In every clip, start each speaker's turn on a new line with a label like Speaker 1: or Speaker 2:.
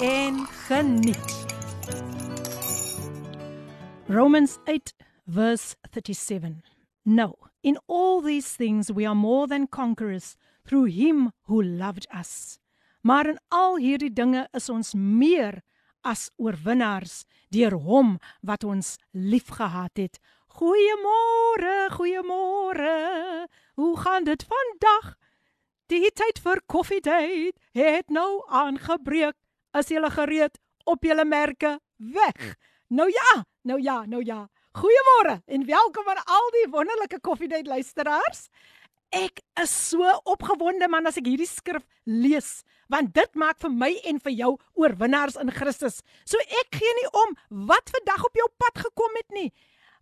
Speaker 1: en geniet. Romans 8 verse 37. No, in all these things we are more than conquerors through him who loved us. Maar in al hierdie dinge is ons meer as oorwinnaars deur hom wat ons liefgehad het. Goeiemôre, goeiemôre. Hoe gaan dit vandag? Die tyd vir koffiedייט het nou aangebreek. Is julle gereed op julle merke weg? Nou ja, nou ja, nou ja. Goeiemôre en welkom aan al die wonderlike koffiedייט luisteraars. Ek is so opgewonde man as ek hierdie skrif lees, want dit maak vir my en vir jou oorwinnaars in Christus. So ek gee nie om wat vandag op jou pad gekom het nie.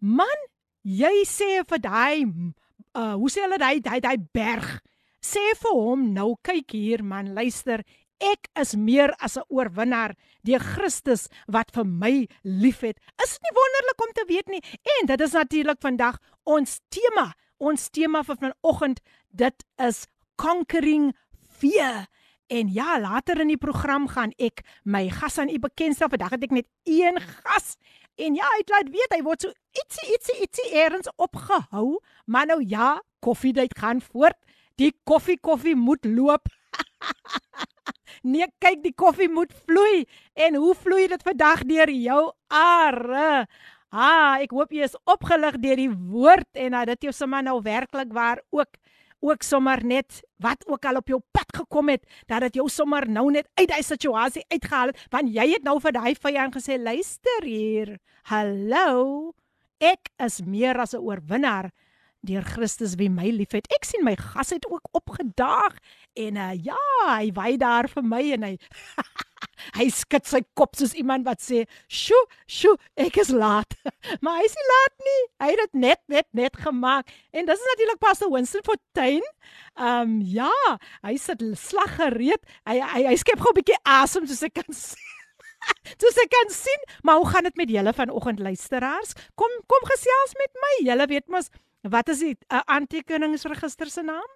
Speaker 1: Man, jy sê vir daai uh hoe sê hulle daai daai daai berg? Sê vir hom nou kyk hier man, luister. Ek is meer as 'n oorwinnaar deur Christus wat vir my liefhet. Is dit nie wonderlik om te weet nie? En dit is natuurlik vandag ons tema. Ons tema vir vanoggend, dit is conquering fear. En ja, later in die program gaan ek my gas aan u bekendstel. Vandag het ek net een gas. En ja, hy het laat weet hy word so ietsie ietsie ietsie eers opgehou, maar nou ja, koffiedייט gaan voort. Die koffie koffie moet loop. nee, kyk, die koffie moet vloei. En hoe vloei dit vandag deur jou are? Ah, ek hoop jy is opgelig deur die woord en dat dit jou sommer nou werklik waar ook ook sommer net wat ook al op jou pad gekom het dat dit jou sommer nou net uit daai situasie uitgehaal het want jy het nou vir daai vyand gesê luister hier hallo ek is meer as 'n oorwinnaar deur Christus wie my liefhet. Ek sien my gas het ook opgedaag en uh, ja, hy wy daar vir my en hy hy skud sy kop soos iemand wat sê, "Sjoe, sjoe, ek is laat." maar hy is nie laat nie. Hy het dit net net net gemaak. En dis natuurlik Pastor Winston Fortuin. Ehm um, ja, hy sit slag gereed. Hy hy, hy skep gou 'n bietjie asem soos ek kan sien. Dis ek kan sien, maar hoe gaan dit met julle vanoggend luisteraars? Kom kom gesels met my. Julle weet mos Wat is die uh, aantekeningsregister se naam?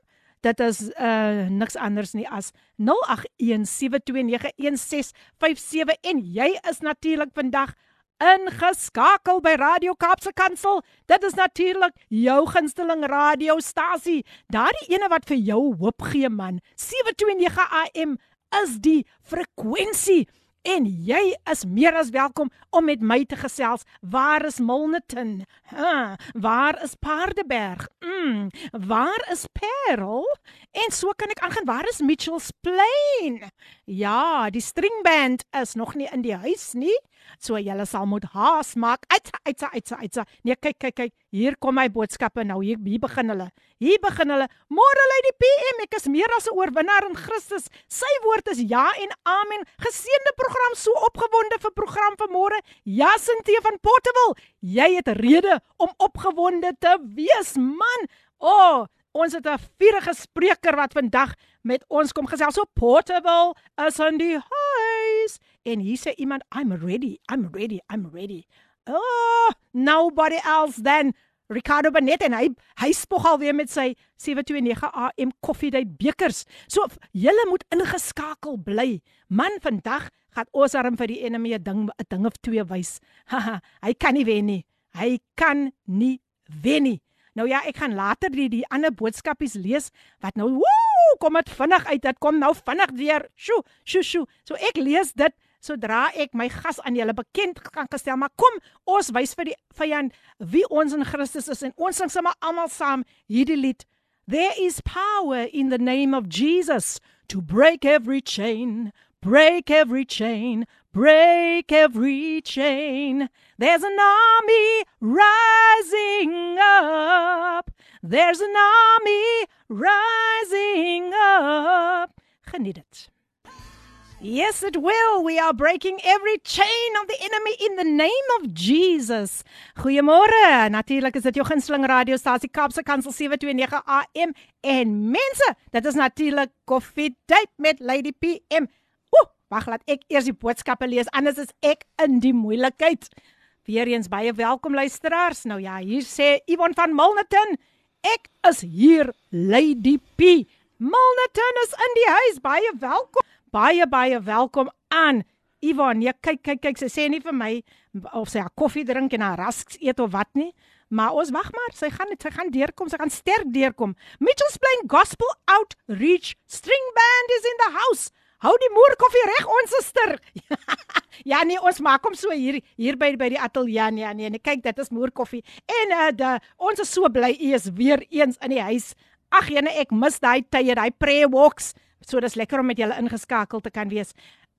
Speaker 1: Dit is uh niks anders nie as 0817291657 en jy is natuurlik vandag ingeskakel by Radio Kaapse Kansel. Dit is natuurlik jou gunsteling radiostasie. Daardie ene wat vir jou hoop gee man. 729 AM is die frekwensie. En jy is meer as welkom om met my te gesels. Waar is Milnerton? Ha, waar is Paardeberg? Mm, waar is Parel? En so kan ek aangaan. Waar is Mitchells Plain? Ja, die stringband is nog nie in die huis nie. So julle sal moet haas maak. Uit uit uit uit. Nee, kyk kyk kyk. Hier kom my boodskappe nou. Hier, hier begin hulle. Hier begin hulle. Môre lê die PM. Ek is meer as 'n oorwinnaar in Christus. Sy woord is ja en amen. Geseënde program so opgewonde vir program van môre. Jasintee van Portable. Jy het rede om opgewonde te wees, man. O, oh, ons het 'n vurige spreker wat vandag met ons kom gesels. So Portable is in die huis En hier sê iemand, I'm ready. I'm ready. I'm ready. Oh, nobody else then Ricardo Benet en hy hy spog alweer met sy 729 AM koffiedייט bekers. So julle moet ingeskakel bly. Man, vandag gaan ons arm vir die enemy 'n ding 'n ding of twee wys. hy kan nie wen nie. Hy kan nie wen nie. Nou ja, ek gaan later die die ander boodskapies lees wat nou woe, kom dit vinnig uit. Dit kom nou vinnig weer. Sjoe, sjoe, sjoe. So ek lees dit sodra ek my gas aan julle bekend kan gestel, maar kom ons wys vir die vyand wie ons in Christus is en ons sing sommer almal saam hierdie lied. There is power in the name of Jesus to break every chain, break every chain, break every chain. There's an army rising up. There's an army rising up. Geniet dit. Yes, it will. We are breaking every chain of the enemy in the name of Jesus. Goeiemôre. Natuurlik is dit jou gunsteling radiostasie Kapse Kansel 729 AM en mense, dit is natuurlik Coffee Date met Lady PM. Ooh, wag laat ek eers die boodskappe lees anders is ek in die moeilikheid. Weereens baie welkom luisteraars. Nou ja, hier sê Yvonne van Milnerton, ek is hier Lady P. Milnerton is in die huis. Baie welkom baie baie welkom aan Ivan. Ja, kyk kyk kyk, sy sê nie vir my of sy haar koffie drink en haar rasks eet of wat nie. Maar ons wag maar, sy gaan sy gaan deurkom, sy gaan sterk deurkom. Mitchells playing gospel outreach string band is in the house. Hou die moer koffie reg ons suster. ja nee, ons maak hom so hier hier by by die ateljee nee nee. nee kyk, dit is moer koffie. En uh de ons is so bly u is weer eens in die huis. Ag jene, ek mis daai tye, daai prayer walks. So dis lekker om met julle ingeskakel te kan wees.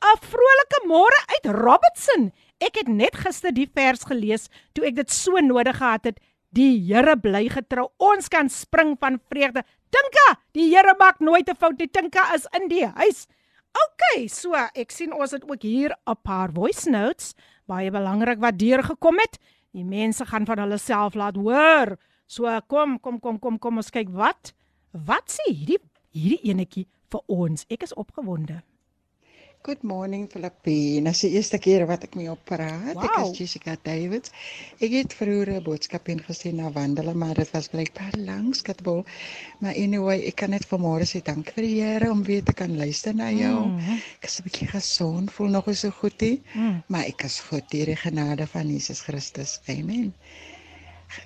Speaker 1: 'n Vrolike môre uit Robertson. Ek het net gister die vers gelees toe ek dit so nodig gehad het. Die Here bly getrou. Ons kan spring van vreugde. Tinka, die Here maak nooit 'n fout nie. Tinka is in die huis. OK, so ek sien ons het ook hier 'n paar voice notes baie belangrik wat deurgekom het. Die mense gaan van hulle self laat hoor. So kom, kom, kom, kom, kom ons kyk wat. Wat sê hierdie hierdie enetjie vir ons. Ek is opgewonde.
Speaker 2: Good morning Filippine. Dis die eerste keer wat ek mee op praat. Wow. Ek is Jessica Davids. Ek het vroeër 'n boodskap ingesien na wandel, maar dit was blykbaar lank skatbol. Maar anyway, ek kan net vanmôre sê dank vir die Here om weer te kan luister na jou. Mm. Ek is 'n bietjie gesond, voel nog so goed hier, mm. maar ek is goed deur die genade van Jesus Christus. Amen.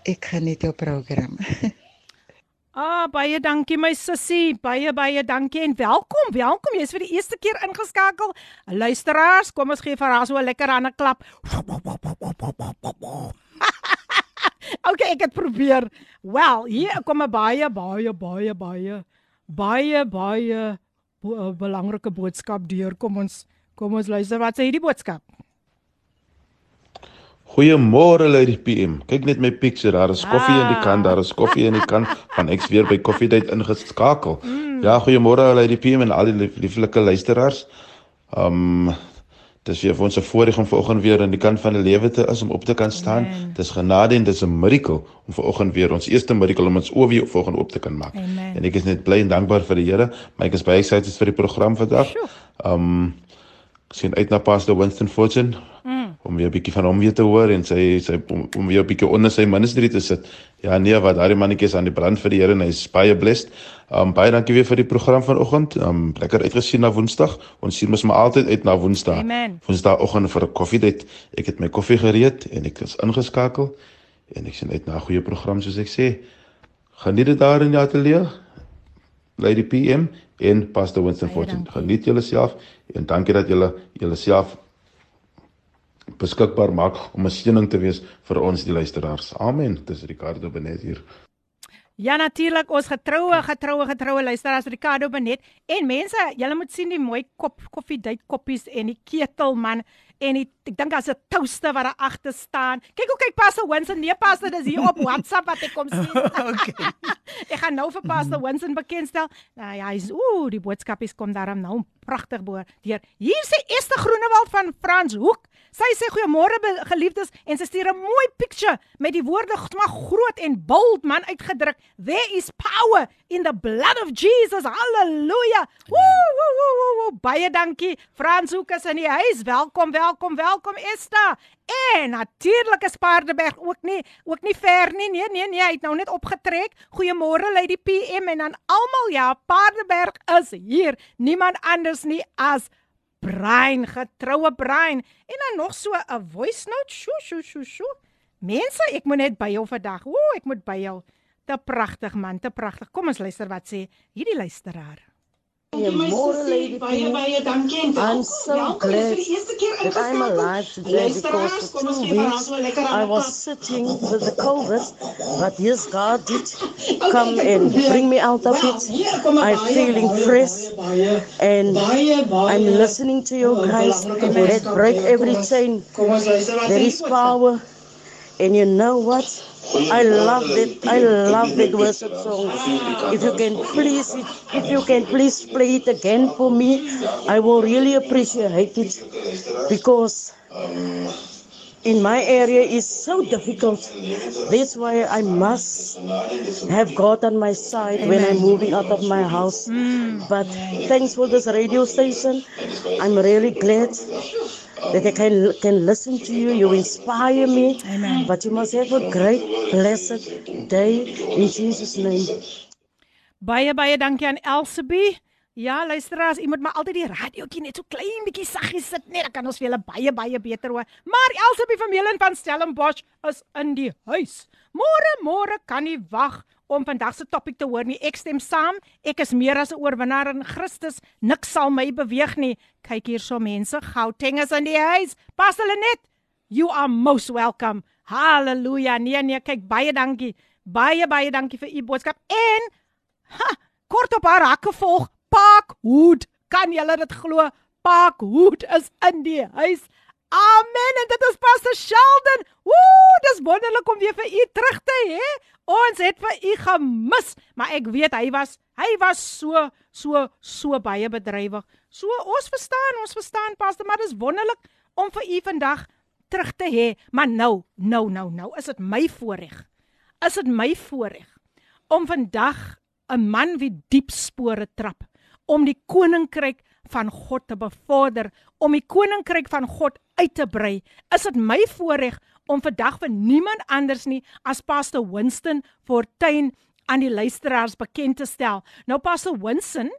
Speaker 2: Ek geniet jou program.
Speaker 1: Ah, baie dankie my sussie. Baie baie dankie en welkom. Welkom. Jy's vir die eerste keer ingeskakel. Luisteraars, kom ons gee vir haar so 'n lekker hande klap. okay, ek het probeer. Wel, hier kom 'n baie baie baie baie baie baie belangrike boodskap deur. Kom ons kom ons luister wat sê hierdie boodskap.
Speaker 3: Goeiemôre Lady PM. Kyk net my picture, daar is koffie ah. in die kan, daar is koffie in die kan van ek weer by koffiedייט ingeskakel. Mm. Ja, goeiemôre Lady PM en al die lieflike luisteraars. Um dis weer vir ons 'n voorreg om vanoggend weer in die kant van die lewe te is om op te kan staan. Amen. Dis genade en dis 'n miracle om vanoggend weer ons eerste miracle om ons oë weer vanoggend oop te kan maak. Amen. En ek is net bly en dankbaar vir die Here, maar ek is baie excited vir die program vandag. Um sien uit na Pastor Winston Fortune. Mm om weer 'n bietjie van hom weer te hoor en sy sy om, om weer 'n bietjie onder sy ministry te sit. Ja nee, wat daai mannetjie is aan die brand vir die Here en hy is baie blessed. Um baie dankie weer vir die program vanoggend. Um lekker uitgesien na Woensdag. Ons sien mos maar altyd uit na Woensdag.
Speaker 1: Amen.
Speaker 3: Woensdagoggend vir 'n koffiedייט. Ek het my koffie gereed en ek is ingeskakel en ek sien uit na 'n goeie program soos ek sê. Geniet dit daar in die ateljee. Lady PM en Pastor Winston Fortune. Geniet julle self en dankie dat julle julle self beskikbaar maak om 'n seëning te wees vir ons die luisteraars. Amen. Dis Ricardo Benet hier.
Speaker 1: Ja natuurlik ons getroue getroue getroue luisteraars Ricardo Benet en mense, julle moet sien die mooi kop koffiedייט koppies en die ketel man en die, ek dink daar's 'n toaster wat daar agter staan. Kyk hoe kyk Pastor Winston, nee Pastor, dis hier op WhatsApp wat ek kom sien. okay. ek gaan nou vir Pastor Winston bekendstel. Nou ja, hy's ooh, die boodskapies kom daarom nou pragtig bo. Deur hier sê Esther Groenewald van Frans Hoek. Sy sê goeiemôre geliefdes en sy stuur 'n mooi picture met die woorde maar groot en bold man uitgedruk. There is power in the blood of Jesus. Halleluja. Woo woo woo woo. Baie dankie. Frans Hoek is in die huis. Welkom, welkom, welkom Esther. En natuurlik is Paardeberg ook nie ook nie ver nie. Nee, nee, nee, hy het nou net opgetrek. Goeiemôre Lady PM en aan almal. Ja, Paardeberg is hier. Niemand anders nie as Brein, getroue Brein. En dan nog so 'n voice note. Sjoe, sjoe, sjoe, sjoe. Mense, ek moet net by jou vandag. Ooh, ek moet by jou. Te pragtig man, te pragtig. Kom ons luister wat sê hierdie luisteraar.
Speaker 4: Goeiemôre lady. Baie baie dankie en welkom. I'm so glad that I'm alive today because for two weeks I was sitting with the COVID, but yes, God did come and bring me out of it. I'm feeling fresh and I'm listening to your guys. Let break every chain. There is power And you know what? I love it. I love that worship song. If you can please, if you can please play it again for me, I will really appreciate it because in my area is so difficult. That's why I must have God on my side Amen. when I'm moving out of my house. Mm. But thanks for this radio station. I'm really glad that I can, can listen to you. You inspire me. Amen. But you must have a great, blessed day in Jesus' name.
Speaker 1: Baie baie dankie aan Elsabie. Ja, luisteraars, u moet maar altyd die radiootjie net so klein bietjie saggies sit net, dan kan ons vir julle baie baie beter hoor. Maar Elsabie van Melen van Stellenbosch is in die huis. Môre môre kan nie wag om vandag se topik te hoor nie. Ek stem saam. Ek is meer as 'n oorwinnaar in Christus. Niks sal my beweeg nie. Kyk hier so mense, Gauteng is in die huis. Pas hulle net. You are most welcome. Halleluja. Nee nee, kyk baie dankie. Baie baie dankie vir u boodskap. En ha, kort op haar hakke volg Parkwood. Kan julle dit glo? Parkwood is in die huis. Amen. En dit is Pastor Sheldon. Woe, dis wonderlik om weer vir u terug te hê. Ons het vir u gemis, maar ek weet hy was hy was so so so baie bedrywig. So ons verstaan, ons verstaan Pastor, maar dis wonderlik om vir u vandag terug te hê. Maar nou, nou, nou, nou, is dit my voorreg. Is dit my voorreg om vandag 'n man wie diep spore trap om die koninkryk van God te bevorder, om die koninkryk van God uit te brei. Is dit my voorreg om vandag vir niemand anders nie as Pastor Winston Fortuin aan die luisteraars bekend te stel. Nou Pastor Winston,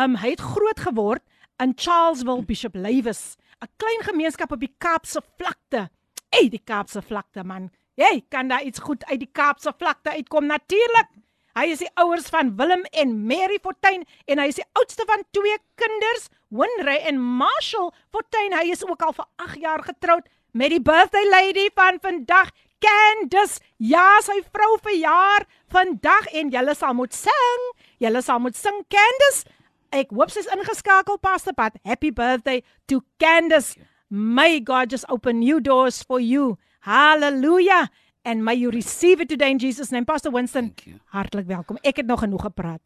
Speaker 1: um, hy het groot geword in Charlesville Bishop Lewis, 'n klein gemeenskap op die Kaapse vlakte. Ey, die Kaapse vlakte man. Jy kan daar iets goed uit die Kaapse vlakte uitkom natuurlik. Hy is die ouers van Willem en Mary Fortuin en hy is die oudste van twee kinders, Winry en Marshall Fortuin. Hy is ook al vir 8 jaar getroud met die birthday lady van vandag, Candice. Ja, sy vrou verjaar vandag en julle sal moet sing. Julle sal moet sing Candice. Ek hoop sy's ingeskakel Pastor Pat. Happy birthday to Candice. May God just open new doors for you. Hallelujah. And may you receive it today in Jesus name. Pastor Winston, hartlik welkom. Ek het nog genoeg gepraat.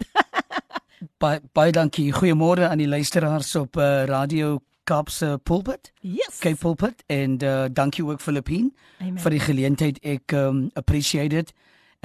Speaker 5: baie baie dankie. Goeiemôre aan die luisteraars op uh, Radio Kaapse pulpit.
Speaker 1: Yes.
Speaker 5: Cape pulpit en uh, dankie ook Filippine vir die geleentheid. Ek um appreciate it.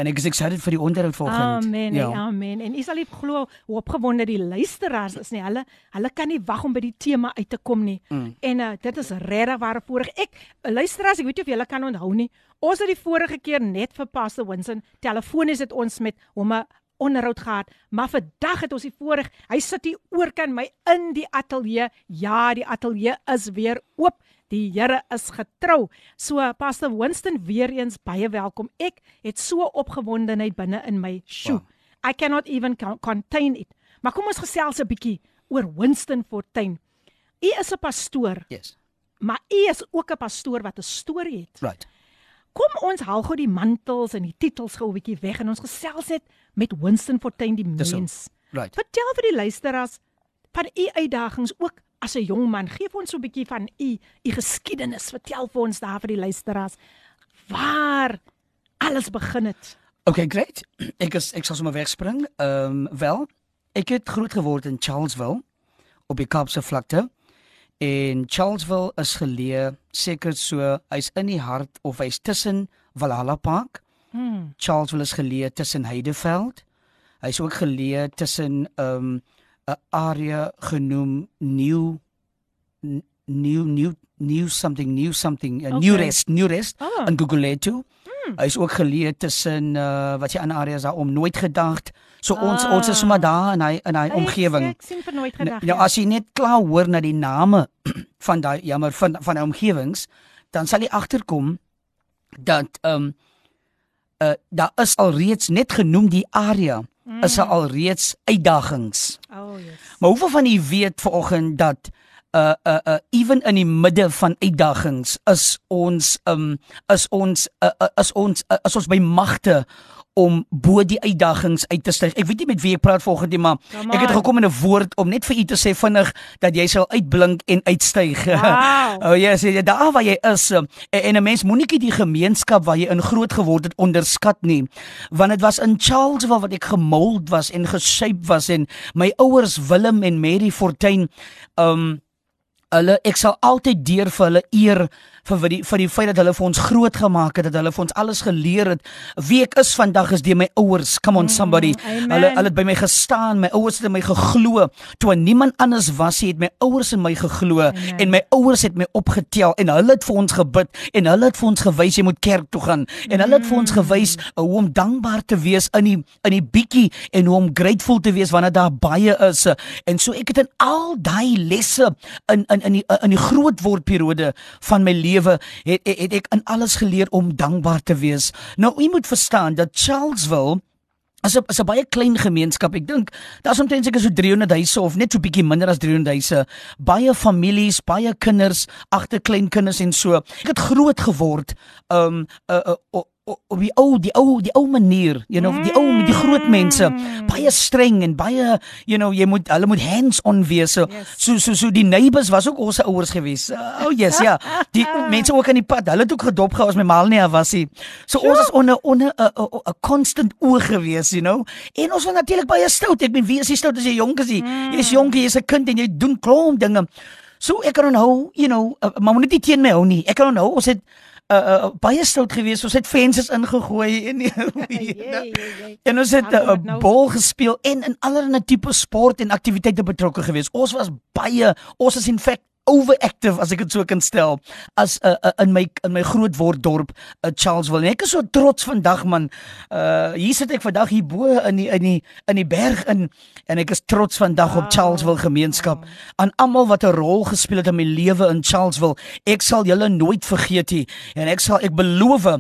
Speaker 5: En ek is excited vir die onderhoud volgende.
Speaker 1: Amen. Ja. Amen. En is al glo hoe opgewonde die luisteraars is nie. Hulle hulle kan nie wag om by die tema uit te kom nie. Mm. En uh, dit is regtig waar voorreg. Ek luisteraars, ek weet nie of julle kan onthou nie. Ons het die vorige keer net vir Pastor Winston telefonies het ons met hom 'n onderhoud gehad, maar vandag het ons die voorreg. Hy sit hier oorkant my in die ateljee. Ja, die ateljee is weer oop. Die Here is getrou. So Pastor Winston weer eens baie welkom. Ek het so opgewondenheid binne in my. Sjoe. Wow. I cannot even contain it. Maar kom ons gesels 'n bietjie oor Winston Fortuin. U is 'n pastoor.
Speaker 5: Yes.
Speaker 1: Maar u is ook 'n pastoor wat 'n storie het.
Speaker 5: Right.
Speaker 1: Kom ons haal gou die mantels en die titels gou 'n bietjie weg en ons gesels net met Winston Fortuin die mens.
Speaker 5: Right.
Speaker 1: Vertel vir die luisteraars van u uitdagings ook as 'n jong man. Geef ons so 'n bietjie van u u geskiedenis. Vertel vir ons daar vir die luisteraars waar alles begin het.
Speaker 5: Okay, great. Ek is ek sal sommer wegspring. Ehm um, wel, ek het groot geword in Charlesville op die Kaapse vlakte. En Charlesville is geleë seker so hy's in die hart of hy's tussen Valhalla Park. Hmm. Charlesville is geleë tussen Heideveld. Hy's ook geleë tussen 'n um, 'n area genoem New New New New something New something okay. New Rest New Rest oh. in Guguletu. Hmm. Hy's ook geleë tussen uh, wat jy ander areas daar om nooit gedagte So ah. ons ons is sommer daar in hy in hy omgewing.
Speaker 1: Ek sien vir nooit gedag.
Speaker 5: Nou ja. as jy net klaar hoor na die name van daai jammer van van die omgewings, dan sal jy agterkom dat ehm um, uh daar is al reeds net genoem die area mm. is al reeds uitdagings.
Speaker 1: Oh yes.
Speaker 5: Maar hoeveel van u weet vanoggend dat uh uh uh ewen in die midde van uitdagings is ons um is ons uh, uh, is ons uh, is ons by magte om bo die uitdagings uit te styg. Ek weet nie met wie ek praat volgende maar ek het gekom in 'n woord om net vir u te sê vinnig dat jy sal uitblink en uitstyg.
Speaker 1: Wow.
Speaker 5: oh ja, yes, jy daar waar jy is en, en 'n mens moenie die gemeenskap waar jy in groot geword het onderskat nie. Want dit was in Charlesville wat ek gemold was en geshape was en my ouers Willem en Mary Fortuin um hulle ek sal altyd deur vir hulle eer vir vir die vir die feit dat hulle vir ons groot gemaak het, dat hulle vir ons alles geleer het. Wie ek is vandag is deur my ouers. Come on somebody.
Speaker 1: Mm,
Speaker 5: hulle hulle het by my gestaan, my ouers het in my geglo. Toe niemand anders was, het my ouers in my geglo
Speaker 1: Amen.
Speaker 5: en my ouers het my opgetel en hulle het vir ons gebid en hulle het vir ons gewys jy moet kerk toe gaan en hulle het vir ons gewys uh, hoe om dankbaar te wees in die in die bietjie en hoe om grateful te wees wanneer daar baie is. En so ek het in al daai lesse in in in die in die groot word periode van my lewe het, het het ek in alles geleer om dankbaar te wees. Nou u moet verstaan dat Charlesville As 'n as 'n baie klein gemeenskap, ek dink daar's omtrent seker so 300 huise of net so bietjie minder as 300 huise. Baie families, baie kinders, agter klein kinders en so. Ek het groot geword um uh, uh, uh, op die ou die ou die ou manier, you know, die ou met die groot mense, baie streng en baie you know, jy moet hulle moet hands on wees. So
Speaker 1: Yes.
Speaker 5: so so, so die neighbors was ook ons ouers gewees. Uh, oh yes, ja. Die mense ook aan die pad, hulle het ook gedop gehou as my maal nie was nie. So ons is onder onder 'n 'n 'n constant oog gewees, you know. En ons was natuurlik baie stout. Ek bedoel, wie is jy stout as jy jonk is? jy? Jy's jonk, jy's 'n kind en jy doen klomp dinge. So ek kan onthou, you know, uh, maar moet nie teen my hou nie. Ek kan onthou ons het uh, uh, baie stout gewees. Ons het vensters ingegooi en
Speaker 1: Jee, jee, jee.
Speaker 5: en ons het 'n
Speaker 1: nou.
Speaker 5: bal gespeel en in allerlei tipe sport en aktiwiteite betrokke gewees. Ons was baie, ons is in fact overactive as ek dit so kan stel as uh, uh, in my in my groot word dorp uh, Charlesville. En ek is so trots vandag man. Uh hier sit ek vandag hier bo in die in die in die berg in en ek is trots vandag op Charlesville gemeenskap aan almal wat 'n rol gespeel het in my lewe in Charlesville. Ek sal julle nooit vergeet nie en ek sal ek beloof uh,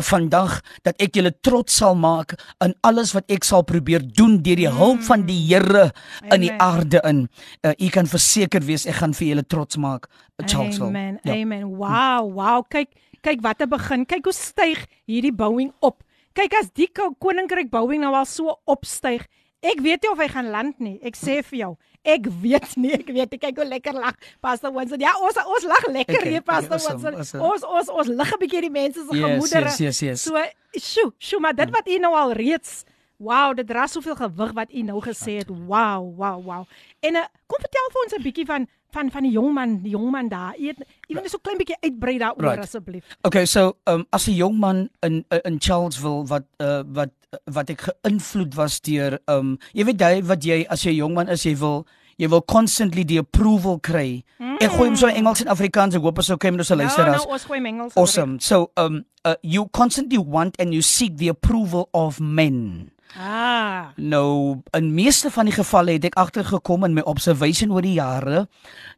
Speaker 5: vandag dat ek julle trots sal maak in alles wat ek sal probeer doen deur die hulp van die Here in die aarde in. Uh, u kan verseker wees ek gaan vir julle trots maak, uh, Charlesville.
Speaker 1: Amen.
Speaker 5: Ja.
Speaker 1: Amen. Wow, wow. Kyk, kyk wat 'n begin. Kyk hoe styg hierdie bouing op. Kyk as die ko- koninkryk bouing nou al so opstyg. Ek weet nie of hy gaan land nie. Ek sê vir jou, ek weet nie. Ek weet nie. Kyk hoe lekker lag Pastor Winston. Ja, ons ons lag lekker
Speaker 5: Okay,
Speaker 1: hier Pastor
Speaker 5: okay, awesome,
Speaker 1: Winston.
Speaker 5: awesome.
Speaker 1: Ons ons ons lig 'n bietjie die mense se
Speaker 5: Yes,
Speaker 1: gemoedere.
Speaker 5: yes, yes, yes.
Speaker 1: So, sjoe, sjoe, maar dit wat u nou al reeds Wow, dit dra soveel gewig wat u nou gesê het. Wow, wow, wow. En uh, kom vertel vir ons 'n bietjie van van van die jong man, die jong man daar. Jy weet, jy wil net so klein bietjie uitbrei daaroor
Speaker 5: Right.
Speaker 1: asseblief.
Speaker 5: Okay, so um as 'n jong man in in Charlesville wat uh, wat wat ek geïnvloed was deur um jy weet jy wat jy as jy jong man is, jy wil jy wil constantly die approval kry. Mm. Ek gooi hom so in Engels en Afrikaans. Ek hoop as okay met ons luisteraars.
Speaker 1: Nou, nou ons gooi mengels.
Speaker 5: Awesome. So um uh, you constantly want and you seek the approval of men.
Speaker 1: Ah.
Speaker 5: Nou, in meeste van die gevalle het ek agtergekom in my observation oor die jare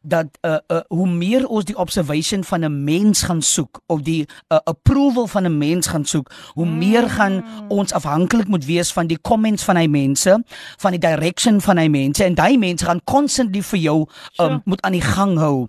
Speaker 5: dat uh, uh hoe meer ons die observation van 'n mens gaan soek of die uh, approval van 'n mens gaan soek, hoe meer gaan ons afhanklik moet wees van die comments van hy mense, van die direction van hy mense en daai mense gaan constantly vir jou um,
Speaker 1: Sure.
Speaker 5: moet aan die gang hou.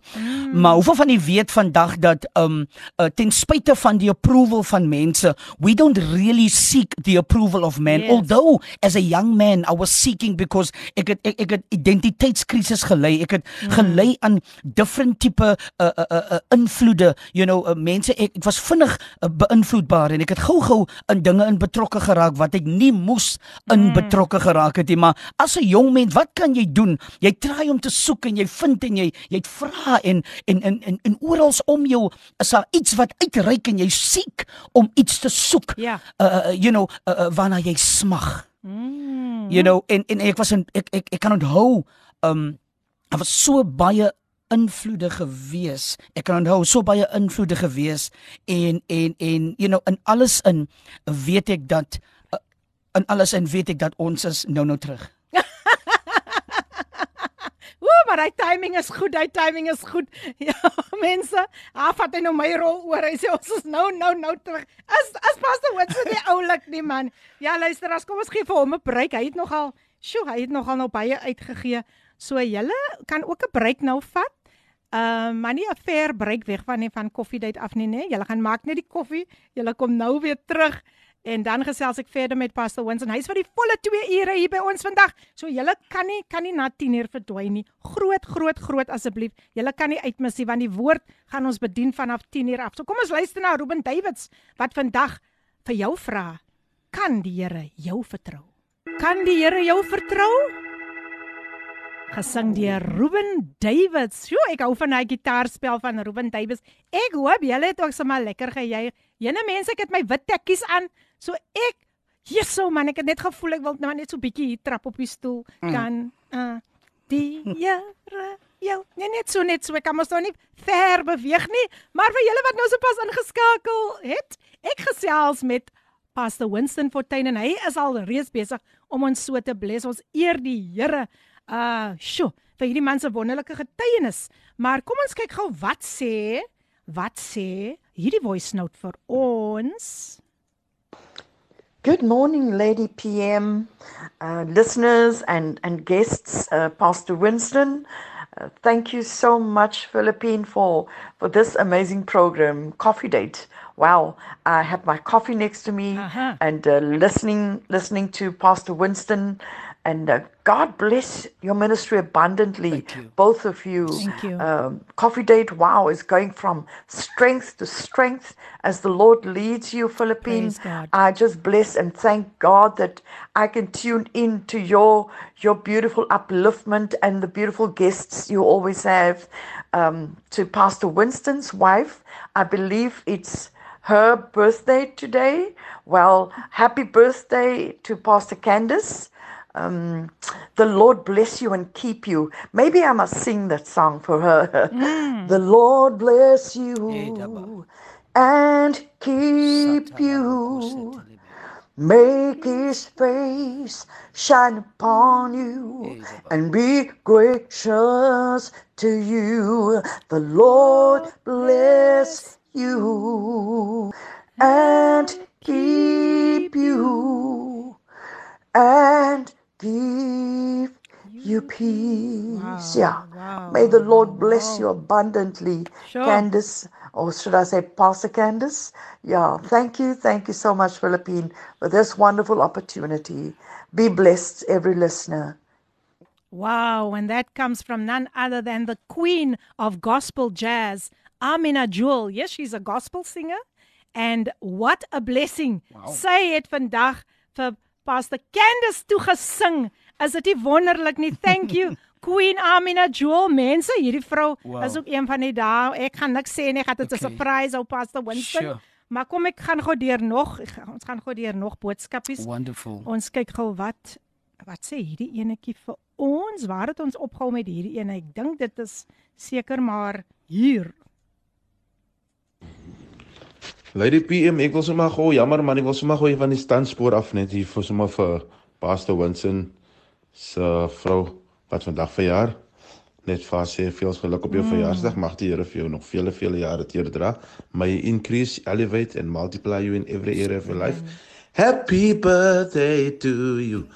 Speaker 5: Maar hoeveel van die weet vandag dat um uh, ten spyte van die approval van mense, we don't really seek the approval of men.
Speaker 1: Yes.
Speaker 5: Although as a young man I was seeking because ek het ek, ek het identiteitskrisis gelei. Ek het mm. gelei aan different tipe uh, uh, uh, uh, invloede, you know, uh, mense ek, ek was vinnig uh, beïnvloedbaar en ek het gou-gou in dinge in betrokke geraak wat ek nie moes in mm. betrokke geraak het nie. Maar as 'n jong mens, wat kan jy doen? Jy try om te soek en jy vind en jy jy vra en en en en, en oral om jou is daar iets wat uitreik en jy siek om iets te soek.
Speaker 1: Ja.
Speaker 5: Uh, uh you know, uh, uh, waarna jy smag.
Speaker 1: Mm.
Speaker 5: You know, en en ek was in ek ek ek kan onthou um daar was so baie invloede gewees. Ek kan onthou so baie invloede gewees en en en you know in alles in weet ek dat uh, in alles in weet ek dat ons is nou nou terug.
Speaker 1: Ooh, maar hy timing is goed. Hy timing is goed. Ja, mense, af het hy nou my rol oor. Hy sê ons is nou nou nou terug. As as Pastor Winston nie oulik nie man. Ja, luister, as kom ons gee vir hom 'n break. Hy het nogal, sjoe, hy het nogal nou baie uitgegee. So julle kan ook 'n break nou vat. Ehm uh, maar nie 'n ver breek weg van nie van koffiedייט af nie, né? Julle gaan maak net die koffie. Julle kom nou weer terug en dan gesels ek verder met Pastor Winston. Hy's vir die volle 2 ure hier by ons vandag. So julle kan nie kan nie na 10 uur verdwyn nie. Groot groot groot asseblief. Julle kan nie uitmis nie want die woord gaan ons bedien vanaf 10 uur af. So kom ons luister na Ruben Davids wat vandag vir jou vra. Kan die Here jou vertrou? Kan die Here jou vertrou? gesing deur Ruben Davids. Sjoe, ek hou van hy gitaarspel van Ruben Davids. Ek hoop julle het ook sommer lekker gejuig. Jene mense, ek het my wit tekkies aan. So ek Jesuo man, ek het net gevoel ek wil nou net so bietjie hier trap op die stoel mm. kan uh, die Here jou. Nee net so net so ek kan mos nou nie ver beweeg nie, maar vir julle wat nou so pas ingeskakel het, ek gesels met Pastor Winston Fortuin en hy is al reeds besig om ons so te bless. Ons eer die Here. Uh, sjo, vir hierdie man se wonderlike getuienis. Maar kom ons kyk gou wat sê wat sê hierdie voice note vir ons.
Speaker 6: Good morning Lady PM, uh, listeners and and guests, uh, Pastor Winston. Uh, thank you so much Philippine for for this amazing program Coffee Date. Wow, I have my coffee next to me uh-huh. and uh, listening listening to Pastor Winston and uh, God bless your ministry abundantly, both of you.
Speaker 1: Thank you.
Speaker 6: Um, Coffee Date, wow, is going from strength to strength as the Lord leads you, Philippines. I just bless and thank God that I can tune in to your your beautiful upliftment and the beautiful guests you always have. Um, to Pastor Winston's wife, I believe it's her birthday today. Well, happy birthday to Pastor Candace um, the Lord bless you and keep you. Maybe I must sing that song for her. Mm. the Lord bless you and keep you. Make his face shine upon you and be gracious to you. The Lord bless you and keep you and give you peace. Wow, yeah. Wow, May the Lord bless wow. you abundantly, sure. Candace, or should I say, Pastor Candace? Yeah. Thank you. Thank you so much, Philippine, for this wonderful opportunity. Be blessed, every listener.
Speaker 1: Wow. And that comes from none other than the queen of gospel jazz, Amina Jewel. Yes, she's a gospel singer. And what a blessing. Wow. Say it vandag vir Pastor Candace toe gesing. Is dit nie wonderlik nie? Thank you. Queen Amina Jewel, mense, hierdie vrou wow. is ook een van die dae. Ek gaan niks sê nie, gaan dit 'n okay. surprise op Pastor Winston. Sure. Maar kom ek gaan gou deur nog, ons gaan gou deur nog boodskapies.
Speaker 5: Wonderful.
Speaker 1: Ons kyk gou wat wat sê hierdie enetjie vir ons. Waar het ons opgehou met hierdie een? Ek dink dit is seker maar hier.
Speaker 3: Lady PM, ek wil sommer gou, jammer man, ek wil sommer gou van die standspoor af net hier vir sommer vir Pastor Winston se vrou wat vandag verjaar. Net vir sê veel geluk op jou mm. verjaarsdag. Mag die Here vir jou nog vele vele jare teerdra. May he increase, elevate and multiply you in every area of your life. Happy birthday to you.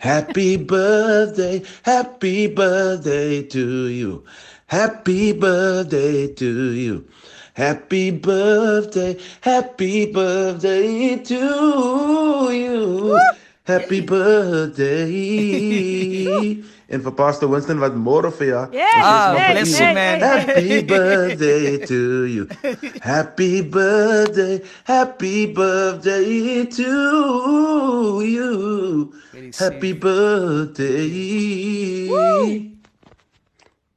Speaker 3: Happy birthday. Happy birthday to you. Happy birthday to you. Happy birthday, happy birthday to you. Happy birthday. en vir Pastor Winston wat môre vir jou.
Speaker 1: Yes, oh,
Speaker 5: bless you man.
Speaker 3: Happy birthday to you. Happy birthday, happy birthday to you. Happy birthday. Woo.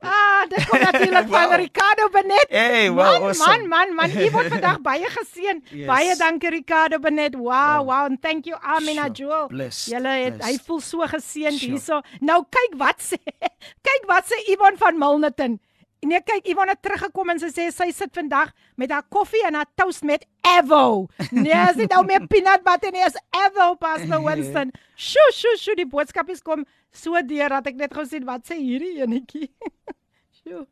Speaker 1: Ah, dit kom natuurlik wow. van Ricardo Benet.
Speaker 5: Hey, wow,
Speaker 1: man,
Speaker 5: awesome.
Speaker 1: man, man, man, u word vandag baie geseën. yes. Baie dankie Ricardo Benet. Wow, wow, wow, and thank you Amina sure. Jewel. Julle het hy voel so geseën sure. hierso. Nou kyk wat sê. kyk wat sê Ivan van Milnerton. Nee, kyk, Ivan het teruggekom en sy sê sy sit vandag met haar koffie en haar toast met Evo. Nee, sy het nou meer peanut butter nie, is Evo Pastor Winston. Sjoe, sjoe, sjoe, die boodskap is kom so deur dat ek net gesien wat sê hierdie enetjie. Sjoe.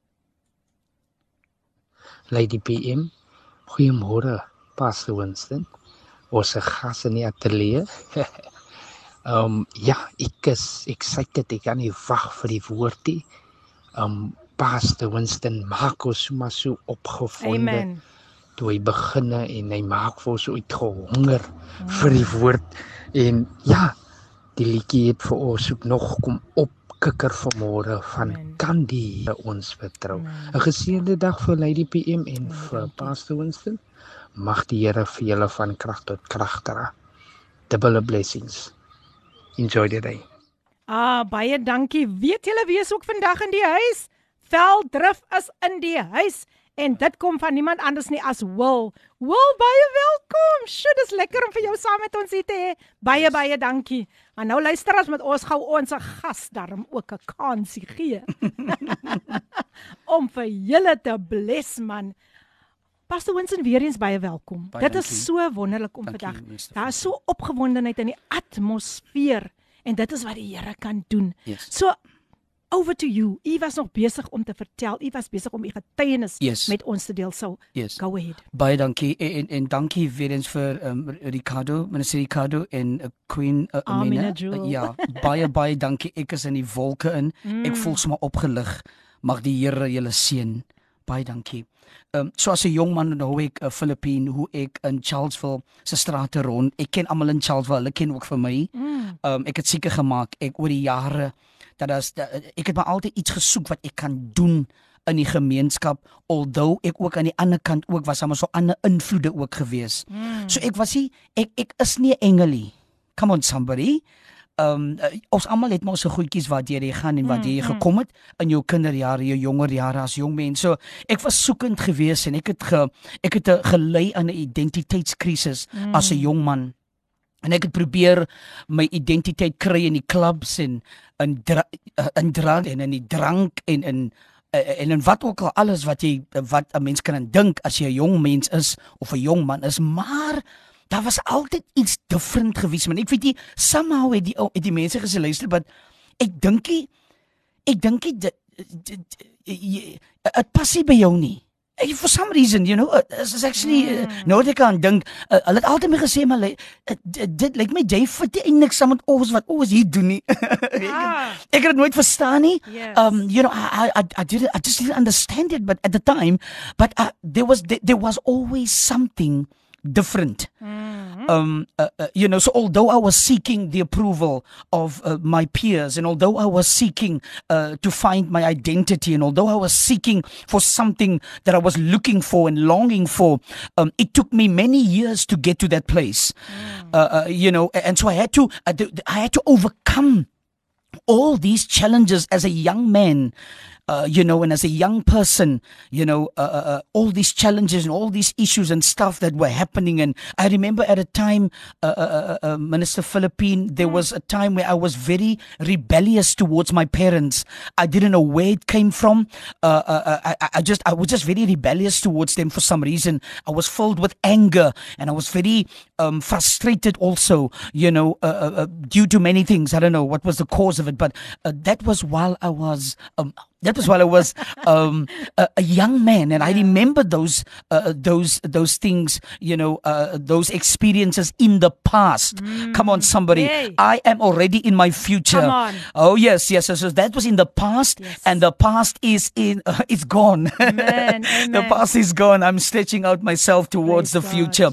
Speaker 7: Lady PM. Goeiemôre, Pastor Winston. Ons se gas in die ateljee. Ehm um, ja, ek is excited. Ek kan nie wag vir die woordie. Ehm um, Pastor Winston maak ons sommer so opgevonde.
Speaker 1: Amen.
Speaker 7: Toe hy beginne en hy maak vir ons uitgehonger mm. vir die woord en ja, die liedjie het vir ons ook nog kom op kikker vanmôre van kan die ons vertrou. 'n Geseënde dag vir Lady PM en vir Pastor Winston. Mag die Here vir julle van krag tot krag dra. Double blessings. Enjoy the day.
Speaker 1: Ah, baie dankie. Weet julle wie is ook vandag in die huis? Veldrif is in die huis en dit kom van niemand anders nie as Will. Will, baie welkom. Sjoe, dis lekker om vir jou saam met ons hier te hê. Baie baie dankie. Maar nou luister as met ons gou ons gas daarom ook 'n kansie gee. om vir julle te bless man. Pastor Winston weer eens baie welkom. Baie dit is dankie. so wonderlik om vandag. Daar is so opgewondenheid in die atmosfeer en dit is wat die Here kan doen. Yes. So over to you. U was nog besig om te vertel. U was besig om u getuienis yes. met ons te deel. So yes. go ahead.
Speaker 5: Baie dankie en en, en dankie weer eens vir um, Ricardo, minister Ricardo en uh, Queen uh, Amina. Amina uh, ja, baie baie dankie. Ek is in die wolke in. Mm. Ek voel sommer opgelig. Mag die Here julle seën. Baie dankie. Ehm um, so as 'n jong man nou ek 'n uh, Filippine hoe ek in Charlesville se strate rond. Ek ken almal in Charlesville. Hulle ken ook vir my. Mm. Ehm mm. um, ek het seker gemaak ek oor die jare dat as ek het maar altyd iets gesoek wat ek kan doen in die gemeenskap alhoewel ek ook aan die ander kant ook was maar so ander invloede ook gewees. Mm. So ek was nie ek ek is nie 'n engelie. Come on somebody. Ehm um, ons almal het mos so goedjies wat jy gaan en wat jy mm, mm. gekom het in jou kinderjare, jou jonger jare as jong mens. So ek was soekend geweest en ek het ge, ek het gelei aan 'n identiteitskrisis mm. as 'n jong man en ek het probeer my identiteit kry in die klubs en in eh, in drank en in die drank en in eh, en en wat ook al alles wat jy wat 'n mens kan dink as jy 'n jong mens is of 'n jong man is maar daar was altyd iets different gewees man ek weet nie somehow het die het die mense gesê luister wat ek dink ek dink dit dit pas nie by jou nie Hey, for some reason, you know, this is actually mm. uh, nou ek kan dink, uh, hulle het altyd my gesê maar uh, dit lyk my jy fit eintlik saam met ons wat ons hier doen nie. ah. Ek het dit nooit verstaan nie. Yes. Um you know, I I I didn't I just didn't understand it but at the time, but uh, there was there, there was always something different. Mm-hmm. Um, uh, uh, you know, so although I was seeking the approval of uh, my peers, and although I was seeking uh, to find my identity, and although I was seeking for something that I was looking for and longing for, um, it took me many years to get to that place. Mm. Uh, uh, you know, and so I had to, I had to overcome all these challenges as a young man uh, you know, and as a young person, you know, uh, uh, uh, all these challenges and all these issues and stuff that were happening. And I remember at a time, uh, uh, Minister Philippine, there was a time where I was very rebellious towards my parents. I didn't know where it came from. I, I just, I was just very rebellious towards them for some reason. I was filled with anger and I was very um, frustrated also, you know, due to many things. I don't know what was the cause of it, but that was while I was um, that was while I was um, a, a, young man, and I remember those uh, those those things, you know, uh, those experiences in the past. Mm. Come on, somebody! Yay. I am already in my future. Come on! Oh yes, yes, yes. So that was in the past, yes. and the past is in uh, it's gone. Amen. the past is gone. I'm stretching out myself towards Praise the future.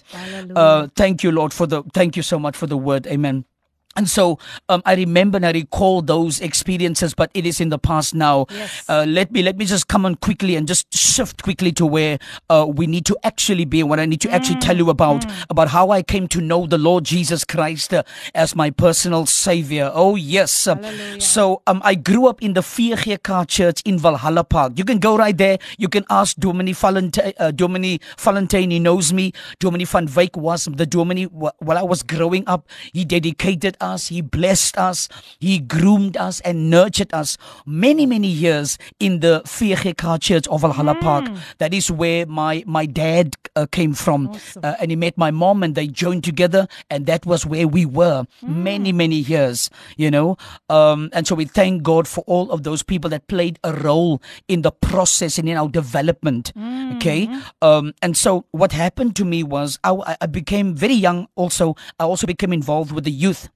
Speaker 5: Uh, thank you, Lord, for the thank you so much for the word. Amen. And so um, I remember and I recall those experiences, but it is in the past now. Yes. Uh, let me let me just come on quickly and just shift quickly to where uh, we need to actually be, and what I need to mm. actually tell you about mm. about how I came to know the Lord Jesus Christ uh, as my personal Savior. Oh yes. Hallelujah. So um, I grew up in the VGK Church in Valhalla Park. You can go right there. You can ask Domini Valentine. Uh, Domini Valentine. He knows me. Domini van Wyk was the Domini while I was growing up. He dedicated us, He blessed us, He groomed us and nurtured us many, many years in the VGK Church of Valhalla mm. Park. That is where my, my dad uh, came from. Awesome. Uh, and he met my mom and they joined together. And that was where we were mm. many, many years, you know. Um, and so we thank God for all of those people that played a role in the process and in our development. Mm. Okay. Um, and so what happened to me was I, I became very young also. I also became involved with the youth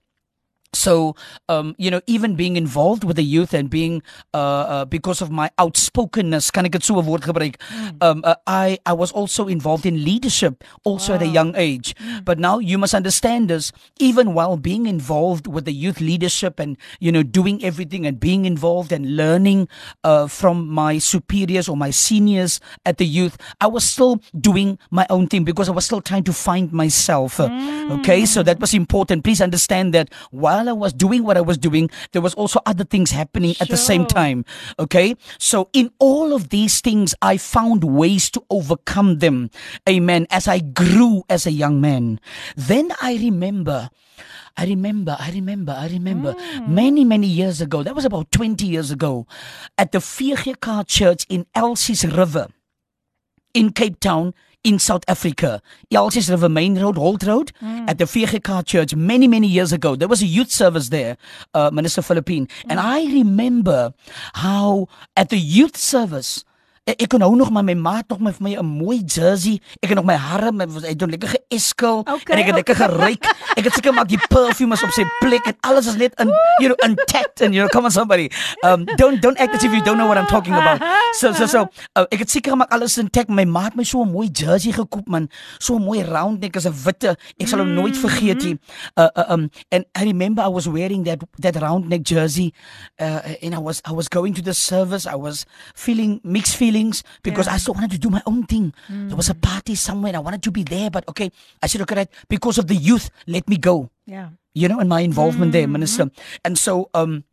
Speaker 5: so um you know even being involved with the youth and being uh, uh because of my outspokenness kan ek dit so 'n woord gebruik mm. um uh, i i was also involved in leadership also wow. at a young age mm. but now you must understand this even while being involved with the youth leadership and you know doing everything and being involved and learning uh from my superiors or my seniors at the youth i was still doing my own thing because i was still trying to find myself mm. okay so that was important please understand that while while I was doing what I was doing, there was also other things happening sure. at the same time. Okay. So in all of these things, I found ways to overcome them. Amen. As I grew as a young man, then I remember. I remember, I remember, I remember mm. many, many years ago, that was about 20 years ago, at the VGK Church in Elsie's River in Cape Town, in South Africa. Elsies River Main Road, Holt Road, mm. at the VGK Church many, many years ago. There was a youth service there, uh, Minister Philippine. Mm. And I remember how at the youth service, Ek, ek kon nou nog maar my maat nog met my 'n mooi jersey. Ek het nog my hare met hy doen lekker geeskel okay, en ek het okay. lekker geruik. Ek het seker maak die perfume is op sy plek en alles is net in you know intact and you know come on somebody. Um don't don't act as if you don't know what I'm talking about. So so so uh, ek het seker maak alles intact. My maat my so 'n mooi jersey gekoop man. So 'n mooi round neck as 'n witte. Ek sal hom nooit vergeet nie. Uh, uh um and I remember I was wearing that that round neck jersey uh and I was I was going to the service. I was feeling mixed feelings feelings because yeah. I still wanted to do my own thing. Mm. There was a party somewhere and I wanted to be there, but okay, I said, okay, right, because of the youth, let me go.
Speaker 1: Yeah.
Speaker 5: You know, and my involvement mm-hmm. there, Minister. And so, um,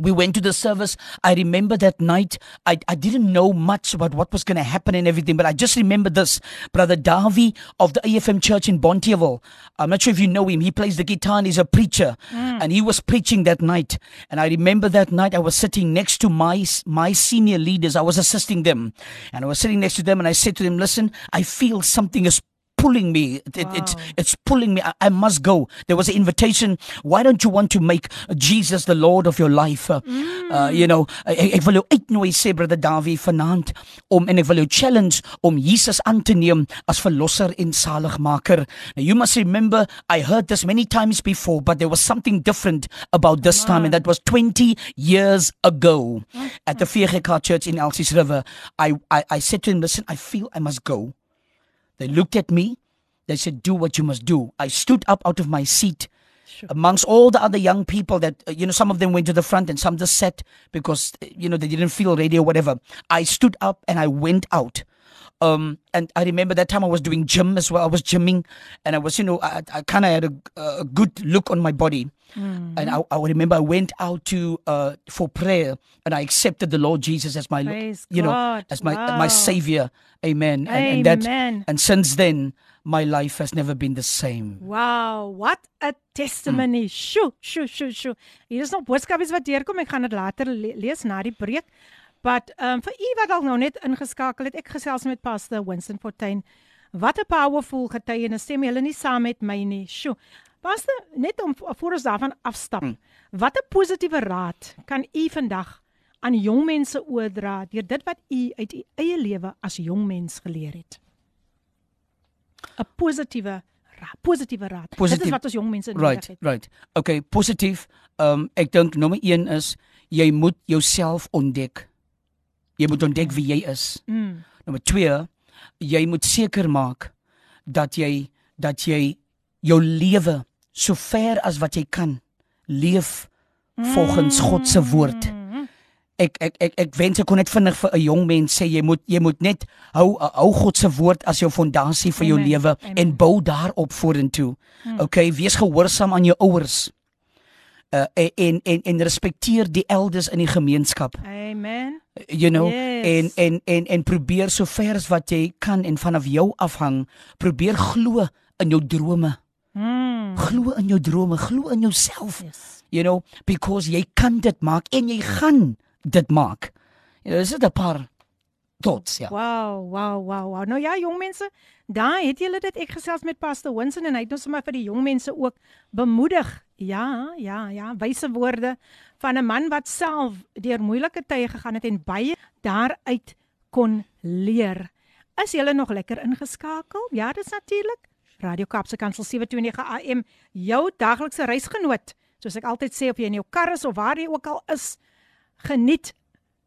Speaker 5: we went to the service. I remember that night. I, I didn't know much about what was going to happen and everything, but I just remember this. Brother Davi of the AFM church in Bonteheuwel. I'm not sure if you know him. He plays the guitar and he's a preacher. Mm. And he was preaching that night. And I remember that night I was sitting next to my, my senior leaders. I was assisting them. And I was sitting next to them and I said to them, listen, I feel something is pulling me. It, wow. it's it's pulling me. I, I, must go. There was an invitation. Why don't you want to make Jesus the Lord of your life? Uh, mm. uh, you know, ek, ek wil jou uitnooi sê brother Dawie vanaand om en ek wil jou challenge om Jesus aan te neem as verlosser en saligmaker. Now you must remember I heard this many times before, but there was something different about this wow. time and that was 20 years ago at the VGK Church in Elsie's River. I, I I said to him, listen, I feel I must go. They looked at me. They said, Do what you must do. I stood up out of my seat. Sure. Amongst all the other young people that, uh, you know, some of them went to the front and some just sat because, uh, you know, they didn't feel ready or whatever. I stood up and I went out. Um, and I remember that time I was doing gym as well. I was gymming and I was, you know, I, I kind of had a, a, good look on my body. Mm-hmm. And I, I remember I went out to uh, for prayer and I accepted the Lord Jesus as my, Praise you God. know, as my wow. my savior. Amen.
Speaker 1: And,
Speaker 5: and that and since then my life has never been the same.
Speaker 1: Wow, what a testimony. Mm. Sjoe, sjoe, sjoe, sjoe. Hier is nog boodskapies wat deurkom. Ek gaan dit later le lees na die preek. But um vir u wat al nou net ingeskakel het, ek gesels met Pastor Winston Fortuin. Wat 'n powerful getuienis. Stem julle nie saam met my nie. Sjoe. Pastor, net om voor ons daarvan afstap. Mm. Wat 'n positiewe raad kan u vandag aan jong mense oordra deur dit wat u uit u eie lewe as jong mens geleer het? 'n Positiewe raad, positiewe raad. Positief, dit is wat ons jong mense nodig
Speaker 5: right, het. Right. Okay, positief. Ehm um, ek dink nommer 1 is jy moet jouself ontdek. Jy moet ontdek wie jy is. Mm. Nommer 2, jy moet seker maak dat jy dat jy jou lewe so ver as wat jy kan leef volgens God se woord. Ek ek ek ek wens ek kon net vinnig vir 'n jong mens sê jy moet jy moet net hou hou God se woord as jou fondasie vir jou lewe en bou daarop vorentoe. Hmm. Okay, wees gehoorsaam aan jou ouers. Uh, en en en respekteer die elders in die gemeenskap.
Speaker 1: Amen.
Speaker 5: You know, yes. en en en en probeer so ver as wat jy kan en vanaf jou afhang, probeer glo in jou drome. Mm. Glo in jou drome, glo in jouself. Yes. You know, because jy kan dit maak en jy gaan dit maak. You know, dis 'n paar thoughts, ja.
Speaker 1: Wow, wow, wow, wow. Nou ja, jong mense, daar het julle dit ek gesels met Pastor Winston en hy het ons sommer vir die jong mense ook bemoedig. Ja, ja, ja, wyse woorde van 'n man wat self deur moeilike tye gegaan het en baie daaruit kon leer. Is julle nog lekker ingeskakel? Ja, dis natuurlik. Radio Kapse Kansel 729 AM, jou daglikse reisgenoot Soos ek altyd sê of jy in jou kar is of waar jy ook al is, geniet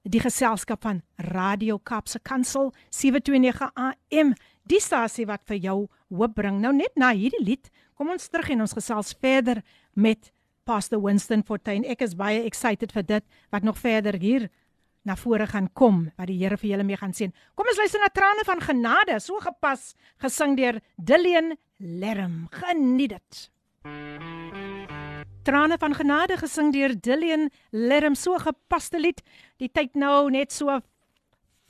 Speaker 1: die geselskap van Radio Kapse Kansel 729 AM, die stasie wat vir jou hoop bring. Nou net na hierdie lied, kom ons terug en ons gesels verder met Pastor Winston Fortuin. Ek is baie excited vir dit wat nog verder hier na vore gaan kom wat die Here vir julle mee gaan sien. Kom ons luister na trane van genade, so gepas gesing deur Dillian Lerm. Geniet dit. Trane van genade gesing deur Dillian Lerm, so gepaste lied. Die tyd nou net so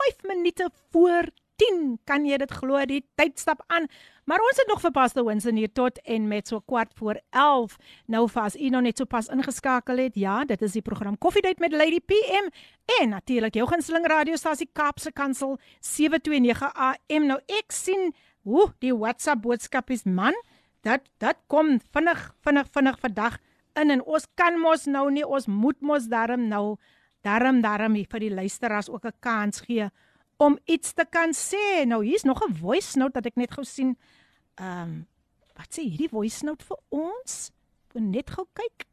Speaker 1: 5 minute voor 10. Kan jy dit glo? Die tyd stap aan. Maar ons het nog vir Pastor Winston hier tot en met so kwart voor 11. Nou vas u nog net so pas ingeskakel het. Ja, dit is die program Koffiedייט met Lady PM en natuurlik jou gunsteling radiostasie Kaapse Kansel 729 AM. Nou ek sien hoe die WhatsApp boodskapies man, dat dat kom vinnig vinnig vinnig vandag in en ons kan mos nou nie ons moet mos darm nou darm darm vir die luisteraars ook 'n kans gee om iets te kan sê. Nou hier's nog 'n voice note dat ek net gou sien. Ehm um, wat sê hierdie voice note vir ons? Ek net gou kyk.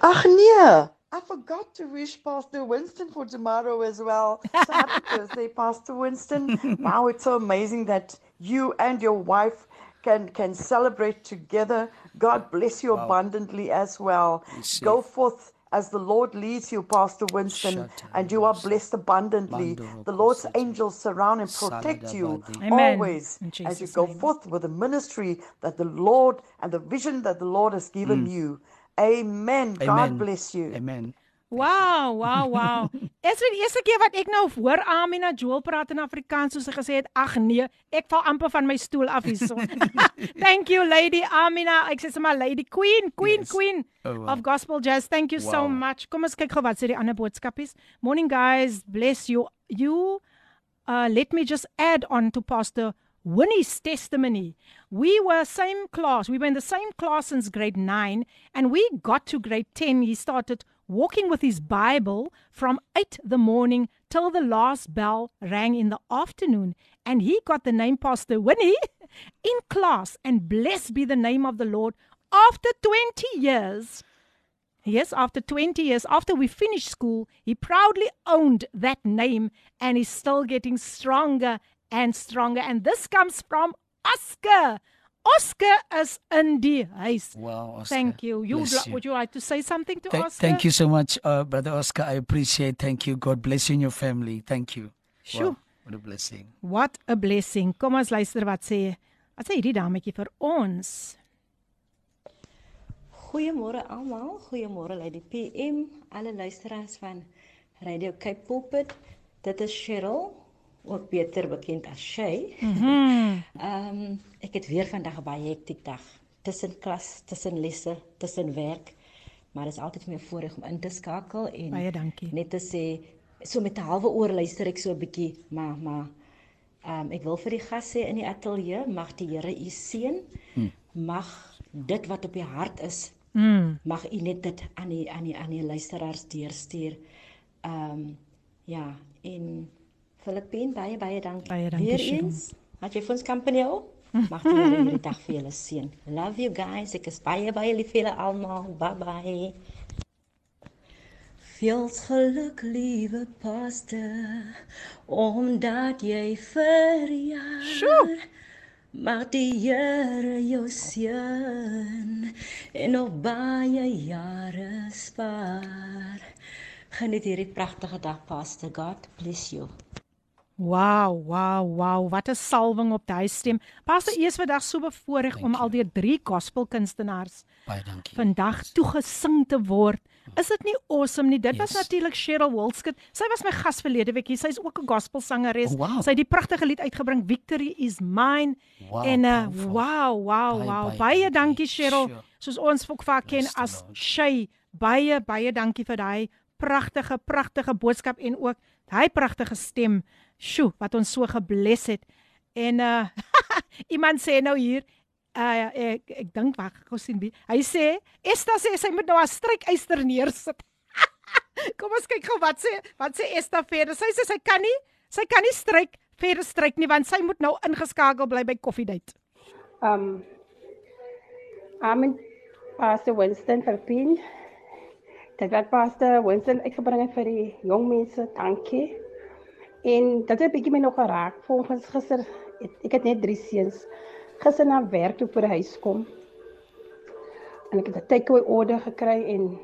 Speaker 6: Ag nee, I forgot to wish Pastor Winston for tomorrow as well. So happy birthday, Pastor Winston. Wow, it's so amazing that you and your wife can can celebrate together. God bless you wow. abundantly as well. Go forth as the Lord leads you, Pastor Winston, and you are blessed abundantly. The Lord's angels surround and protect you Amen. always as you go name. forth with the ministry that the Lord and the vision that the Lord has given mm. you. Amen. Amen. God bless you.
Speaker 5: Amen.
Speaker 1: Wow, wow, wow. Is dit die eerste keer wat ek nou hoor Amina Joel praat in Afrikaans soos sy gesê het, ag nee, ek val amper van my stoel af hierso. Thank you Lady Amina. Ek sê sommer Lady Queen, Queen, yes. Queen oh, wow. of Gospel Jazz. Thank you wow. so much. Kom ons kyk gou wat sê die ander boodskapies. Morning guys, bless you. You uh let me just add on to Pastor Winnie's testimony. We were same class. We were in the same class since grade 9 and we got to grade 10. He started walking with his Bible from 8 the morning till the last bell rang in the afternoon. And he got the name Pastor Winnie in class. And blessed be the name of the Lord. After 20 years, yes, after 20 years, after we finished school, he proudly owned that name and is still getting stronger and stronger. And this comes from Oscar. Oscar is in die huis.
Speaker 5: Wow,
Speaker 1: Oscar. Thank you. You, you would you like to say something to
Speaker 5: Th-
Speaker 1: Oscar?
Speaker 5: Thank you so much, uh, brother Oscar. I appreciate. Thank you. God bless you and your family. Thank you.
Speaker 1: Sure. Wow,
Speaker 5: what a blessing.
Speaker 1: What a blessing. Kom ons luister wat sê. Wat sê hierdie dametjie vir ons?
Speaker 8: Goeiemôre almal. Goeiemôre uit die PM. Alle luisteraars van Radio Cape Pulpit. Dit is Cheryl ook beter bekend as Shay.
Speaker 1: Mhm. Mm
Speaker 8: ehm um, ek het weer vandag 'n baie hektiese dag tussen klas, tussen lesse, tussen werk. Maar dit is altyd vir my voorreg om in te skakel en
Speaker 1: baie dankie.
Speaker 8: Net te sê so met 'n halwe oor luister ek so 'n bietjie, maar maar ehm um, ek wil vir die gas sê in die ateljee, mag die Here u seën. Hmm. Mag dit wat op u hart is,
Speaker 1: mm.
Speaker 8: mag u net dit aan die aan die aan die luisteraars deurstuur. Ehm um, ja, en Filippien, baie baie dankie.
Speaker 1: Baie dankie.
Speaker 8: Weer eens. Het jy vir ons kampanje op? Mag jy hierdie dag vir julle seën. Love you guys. Ek is baie baie lief vir julle almal. Bye bye. Feels geluk liewe pastor omdat jy verjaar.
Speaker 1: Sjoe.
Speaker 8: Mag die Here jou seën en nog baie jare spaar. Geniet hierdie pragtige dag, Pastor. God bless you.
Speaker 1: Wow, wow, wow, wat 'n salwing op daai stem. Pastor Eers vandag so bevoorreg om al deur drie gospelkunstenaars
Speaker 5: baie dankie.
Speaker 1: Vandag toegesing te word. Is dit nie awesome nie? Dit yes. was natuurlik Cheryl Wolskut. Sy was my gas verlede week. Sy's ook 'n gospelsangeres.
Speaker 5: Oh, wow.
Speaker 1: Sy het die pragtige lied uitgebring Victory is mine.
Speaker 5: Wow,
Speaker 1: en uh, wow, wow, baie, wow. Baie, baie dankie Cheryl.
Speaker 5: Sure.
Speaker 1: Soos ons ook vaak ken as Shay. Baie baie dankie vir daai pragtige pragtige boodskap en ook daai pragtige stem. Sjoe, wat ons so gebless het. En uh iemand sê nou hier uh ek ek dink wag, gou sien wie. Hy sê Esta sê sy moet nou 'n strykyster neersit. Kom ons kyk gou wat sê wat sê Esta verder. Sy sê sy kan nie, sy kan nie stryk verder stryk nie want sy moet nou ingeskakel bly by koffiedייט.
Speaker 9: Um Amen Pastor Winston Verpien. Dit wat Pastor Winston uitgebring het vir die jong mense, dankie. En dit het 'n bietjie my nog geraak. Volgens gister het, ek het net drie seuns gister na werk toe vir huis kom. En ek het 'n takeaway order gekry en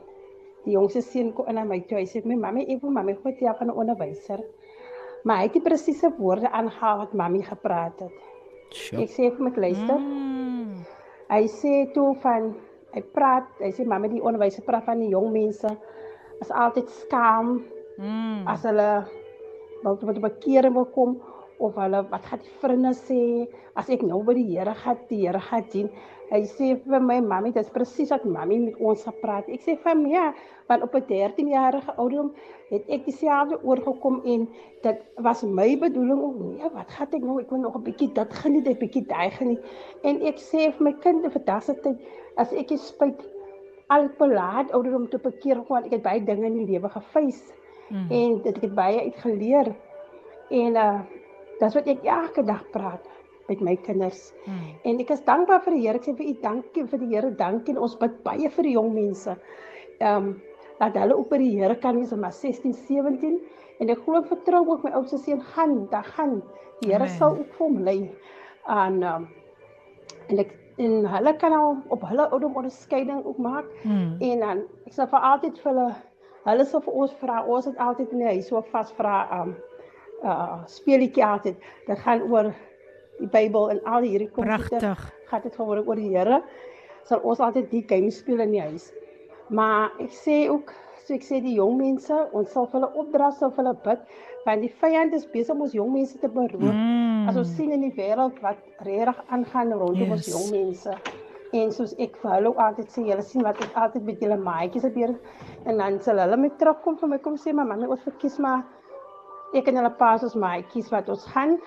Speaker 9: die jongste seun kom in na my toe. Hy sê: "My mamma, ek wil mamma gou tel van 'n onderwyser." Maar hy het die presiese woorde aangehaal wat mammy gepraat het. Sure. Ek sê vir my luister. Mm. Hy sê toe van hy praat, hy sê mamma die onderwyser praat van die jong mense is altyd skaam. Mm. As hulle wil tot bekering wil kom of hulle wat gaan die vriende sê as ek nou by die Here gaan, die Here gaan dien. Hy sê vir my mammy, dis presies wat mammy met ons gepraat. Ek sê vir my ja, want op 'n 13 jarige ouderdom het ek dieselfde oorgekom en dit was my bedoeling om nee, wat gaan ek nou? Ek wil nog 'n bietjie dit geniet, 'n bietjie daai geniet. En ek sê vir my kind vir daardie tyd as ek is spyt al te laat ouderdom te bekeer want ek het baie dinge in die lewe gefeis mm. en dit het baie uitgeleer. En uh dis wat ek elke dag praat met my kinders. Hmm. En ek is dankbaar vir die Here. Ek sê vir u dankie vir die Here. Dankie en ons bid baie vir die jong mense. Ehm um, dat hulle ook by die Here kan wees om maar 16, 17 en ek glo vertrou ook my oudste seun gaan, dan gaan die Here sal ook vir hom lei aan ehm um, en ek en hulle kan al op hulle ouderdom onderskeiding ook maak. Hmm. En dan ek sal vir altyd vir hulle hulle sal vir ons vra, ons het altyd huis so vas vra ehm um, uh speletjie altyd. Dit gaan oor die Bybel en al hierdie
Speaker 1: komputer
Speaker 9: gaan dit gewoonlik oor die Here. Sal ons altyd die game speel in die huis. Maar ek sê ook, so ek sê die jong mense, ons sal hulle opdra, sal hulle bid, want die vyand is besig om ons jong mense te beroep. Mm. As ons sien in die wêreld wat regtig aangaan rondom yes. ons jong mense. En soos ek vir hulle altyd sê, julle sien wat ek altyd met julle maatjies gebeur en dan sal hulle met terugkom vir my kom sê, "Maar mamma, ons verkies maar ek en hulle pas ons maatjies wat ons gaan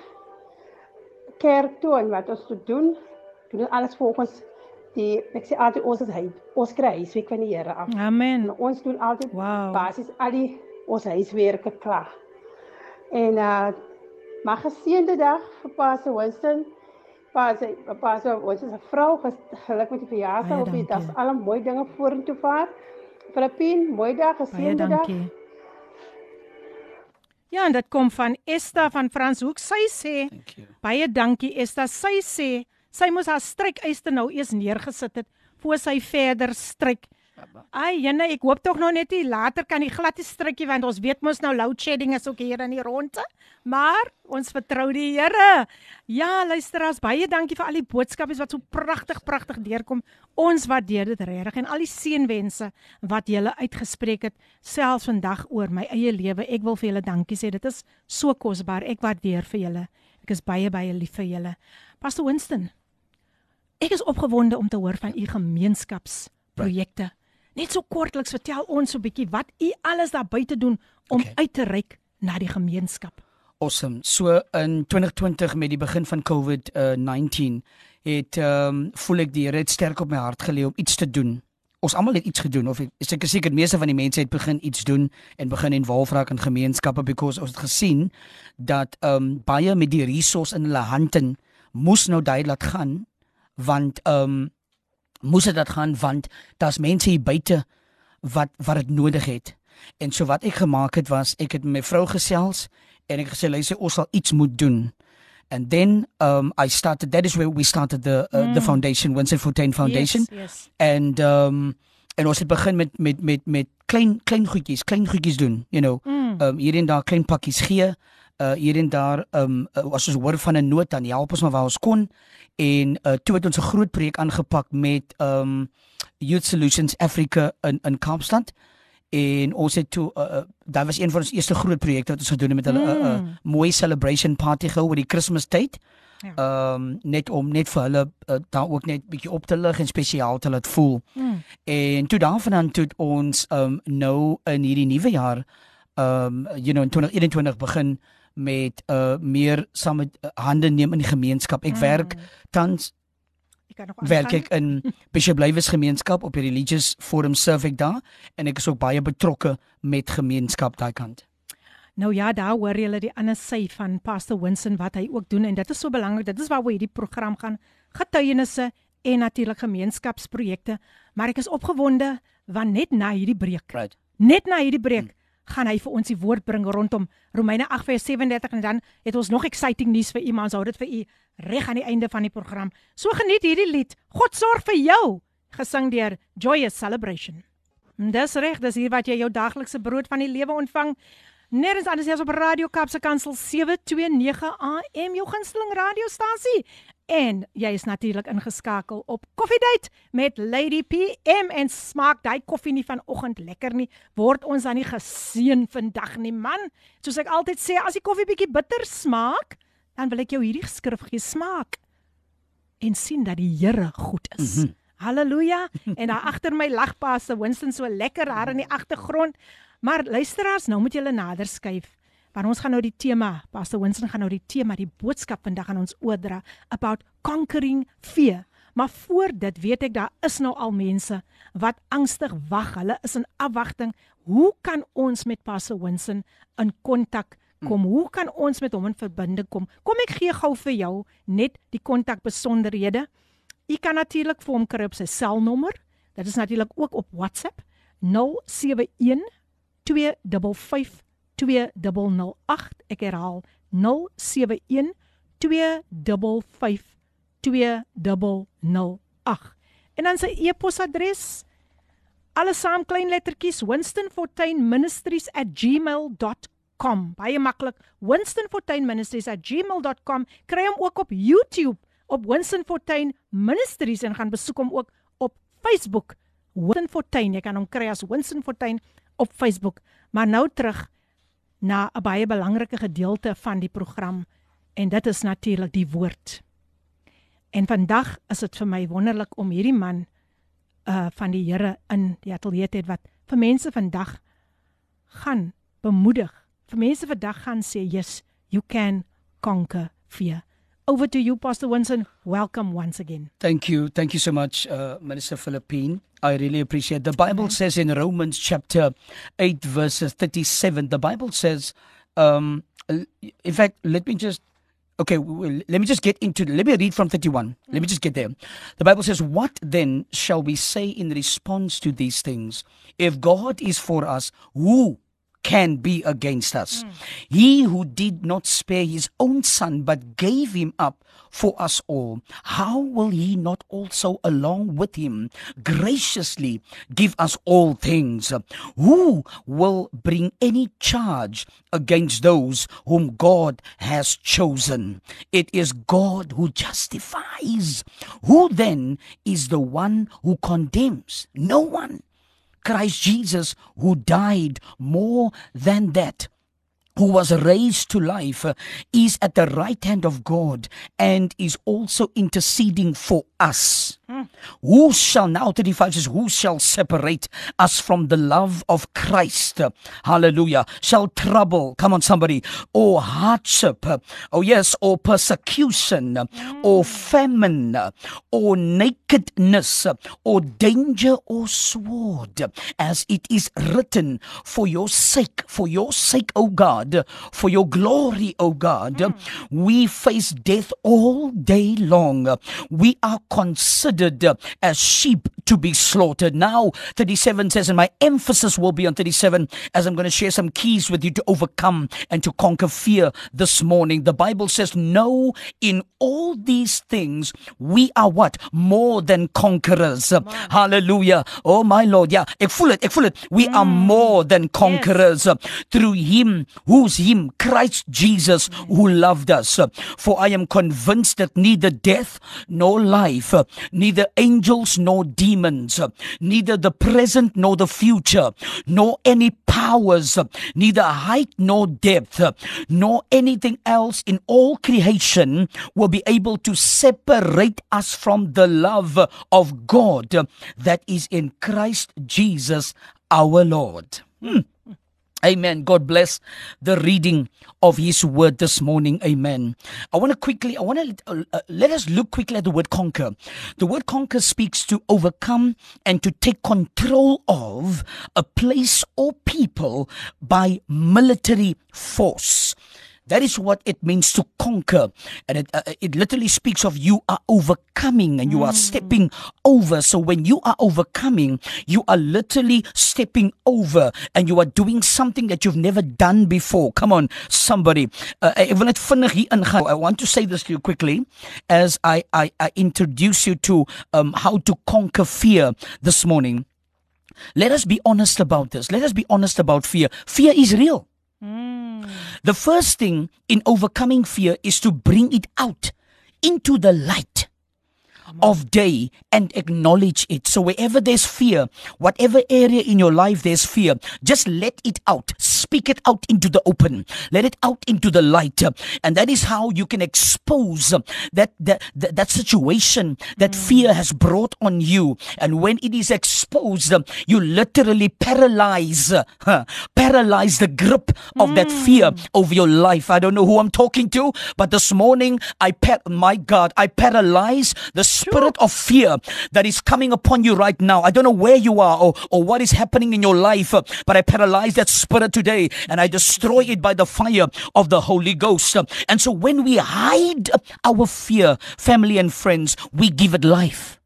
Speaker 9: kerk toe en wat ons te doen. Doen alles volgens die ek sê altyd ons is hy ons kry huiswerk van die Here af.
Speaker 1: Amen.
Speaker 9: En ons doen altyd wow. basies al die ons huiswerke klaar. En uh mag geseënde dag vir Pastor Winston. Pastor Pastor ons is 'n vrou geluk met die verjaarsdag op die dag. Alle mooi dinge vorentoe vaar. Filippin, mooi dag, geseënde dag. Dankie.
Speaker 1: Ja, en dit kom van Esta van Franshoek. Sy sê baie dankie Esta. Sy sê sy moes haar strykyste nou eers neergesit het voor sy verder stryk. Ai, jene, ek hoop tog nog net nie later kan die gladde strikkie want ons weet mos nou load shedding is ook hier in die ronde. Maar ons vertrou die Here. Ja, luisteraars, baie dankie vir al die boodskappe wat so pragtig pragtig deurkom. Ons waardeer dit regtig en al die seënwense wat julle uitgespreek het selfs vandag oor my eie lewe. Ek wil vir julle dankie sê. Dit is so kosbaar. Ek waardeer vir julle. Ek is baie baie lief vir julle. Pastor Winston. Ek is opgewonde om te hoor van u gemeenskapsprojekte. Right. Net so kortliks vertel ons so 'n bietjie wat u alles daar buite doen om okay. uit te reik na die gemeenskap.
Speaker 5: Awesome. So in 2020 met die begin van COVID-19 uh, het ehm um, voel ek die het sterk op my hart gelê om iets te doen. Ons almal het iets gedoen of ek seker seker meeste van die mense het begin iets doen en begin en wolfraak in gemeenskappe because ons het gesien dat ehm um, baie met die resource in hulle hande moes nou daai laat gaan want ehm um, moes dit gaan want daar's mense hier buite wat wat dit nodig het. En so wat ek gemaak het was ek het met my vrou gesels en ek gesê luister ons sal iets moet doen. And then um I started that is where we started the uh, mm. the foundation Winston Fontaine Foundation.
Speaker 1: Yes, yes.
Speaker 5: And um en ons het begin met met met met klein klein goedjies, klein goedjies doen, you know. Mm. Um hier en daar klein pakkies gee. Uh hier en daar um uh, as ons hoor van 'n nood dan help ons maar waar ons kon en uh, toe het ons 'n groot projek aangepak met um Youth Solutions Africa in in Kaapstad en ons het toe uh, daar was een van ons eerste groot projekte wat ons gedoen het met hulle 'n mm. uh, uh, mooi celebration party gehou oor die Kersfees tyd. Ja. Um net om net vir hulle uh, daar ook net bietjie op te lig en spesiaal te laat voel. Mm. En toe daarvan toe ons um nou in hierdie nuwe jaar um you know in 2021 begin met uh meer saam met uh, hande neem in die gemeenskap. Ek mm. werk tans werk ek in Bishop Lywes gemeenskap op die religious forum serve ek daar en ek is ook baie betrokke met gemeenskap daai kant.
Speaker 1: Nou ja, daar hoor jy hulle die ander sy van Pastor Winston wat hy ook doen en dit is so belangrik. Dit is waaroor hierdie program gaan. Getuienisse en natuurlik gemeenskapsprojekte, maar ek is opgewonde want net na hierdie breek.
Speaker 5: Right.
Speaker 1: Net na hierdie breek hmm. Gaan hy vir ons die woord bring rondom Romeine 8:37 en dan het ons nog exciting nuus vir u, maar ons hou dit vir u reg aan die einde van die program. So geniet hierdie lied. God sorg vir jou, gesing deur Joyous Celebration. Dis reg, dis hier wat jy jou daglikse brood van die lewe ontvang. Nerens anders as op Radio Kapse Kansel 729 AM, jou gunsteling radiostasie. En jy is natuurlik ingeskakel op Koffiedייט met Lady PM en smaak daai koffie nie vanoggend lekker nie. Word ons dan nie geseën vandag nie, man? Soos ek altyd sê, as die koffie bietjie bitter smaak, dan wil ek jou hierdie skrif gee smaak en sien dat die Here goed is. Mm -hmm. Halleluja. En daar agter my lag Pastor Winston so lekker daar in die agtergrond. Maar luisteraars, nou moet julle nader skuif. Want ons gaan nou die tema, Pastor Winston gaan nou die tema, die boodskap vandag aan ons oordra about conquering fear. Maar voor dit weet ek daar is nou al mense wat angstig wag. Hulle is in afwagting. Hoe kan ons met Pastor Winston in kontak kom? Hoe kan ons met hom in verbinding kom? Kom ek gee gou vir jou net die kontak besonderhede. U kan natuurlik vir hom kry op sy selnommer. Dit is natuurlik ook op WhatsApp 071 255 2008. Ek herhaal 071 255 2008. En dan sy e-posadres alles saam klein lettertjies winstonfortuinministries@gmail.com. Baie maklik. winstonfortuinministries@gmail.com. Kry hom ook op YouTube op Winston Fortuin Ministries en gaan besoek hom ook op Facebook. Winston Fortuin, jy kan hom kry as Winston Fortuin op Facebook. Maar nou terug na 'n baie belangrike gedeelte van die program en dit is natuurlik die woord. En vandag is dit vir my wonderlik om hierdie man uh van die Here in die ateljee te hê wat vir mense vandag gaan bemoedig. Vir mense vandag gaan sê, "Yes, you can conquer fear." Over to you, Pastor Winston. Welcome once again.
Speaker 5: Thank you. Thank you so much, uh, Minister Philippine. I really appreciate. The Bible Amen. says in Romans chapter 8 verses 37, the Bible says um in fact, let me just okay, let me just get into let me read from 31. Let me just get there. The Bible says, "What then shall we say in response to these things? If God is for us, who can be against us. Mm. He who did not spare his own son but gave him up for us all, how will he not also along with him graciously give us all things? Who will bring any charge against those whom God has chosen? It is God who justifies. Who then is the one who condemns? No one. Christ Jesus, who died more than that, who was raised to life, is at the right hand of God and is also interceding for us. Mm. Who shall now 35 says, Who shall separate us from the love of Christ? Hallelujah. Shall trouble, come on, somebody, or hardship, oh yes, or persecution, mm. or famine, or nakedness, or danger, or sword, as it is written, for your sake, for your sake, O God, for your glory, O God, mm. we face death all day long. We are considered as sheep to be slaughtered. Now, 37 says, and my emphasis will be on 37 as I'm going to share some keys with you to overcome and to conquer fear this morning. The Bible says, No, in all these things, we are what? More than conquerors. Hallelujah. Oh, my Lord. Yeah, ek voel it, ek voel it. We mm. are more than conquerors yes. through Him. Who's Him? Christ Jesus, mm. who loved us. For I am convinced that neither death nor life, neither angels nor demons, neither the present nor the future, nor any powers, neither height nor depth, nor anything else in all creation will be able to separate us from the love of God that is in Christ Jesus our Lord. Hmm. Amen. God bless the reading of His word this morning. Amen. I want to quickly, I want to uh, let us look quickly at the word conquer. The word conquer speaks to overcome and to take control of a place or people by military force. That is what it means to conquer. And it, uh, it literally speaks of you are overcoming and you mm. are stepping over. So when you are overcoming, you are literally stepping over and you are doing something that you've never done before. Come on, somebody. Uh, I want to say this to you quickly as I, I, I introduce you to um, how to conquer fear this morning. Let us be honest about this. Let us be honest about fear. Fear is real. Mm. The first thing in overcoming fear is to bring it out into the light of day and acknowledge it. So, wherever there's fear, whatever area in your life there's fear, just let it out. Speak it out into the open. Let it out into the light. And that is how you can expose that, that, that, that situation that mm. fear has brought on you. And when it is exposed, you literally paralyze, huh, paralyze the grip of mm. that fear over your life. I don't know who I'm talking to, but this morning, I, par- my God, I paralyze the spirit of fear that is coming upon you right now. I don't know where you are or, or what is happening in your life, but I paralyze that spirit today and I destroy it by the fire of the Holy Ghost. And so when we hide our fear, family and friends, we give it life.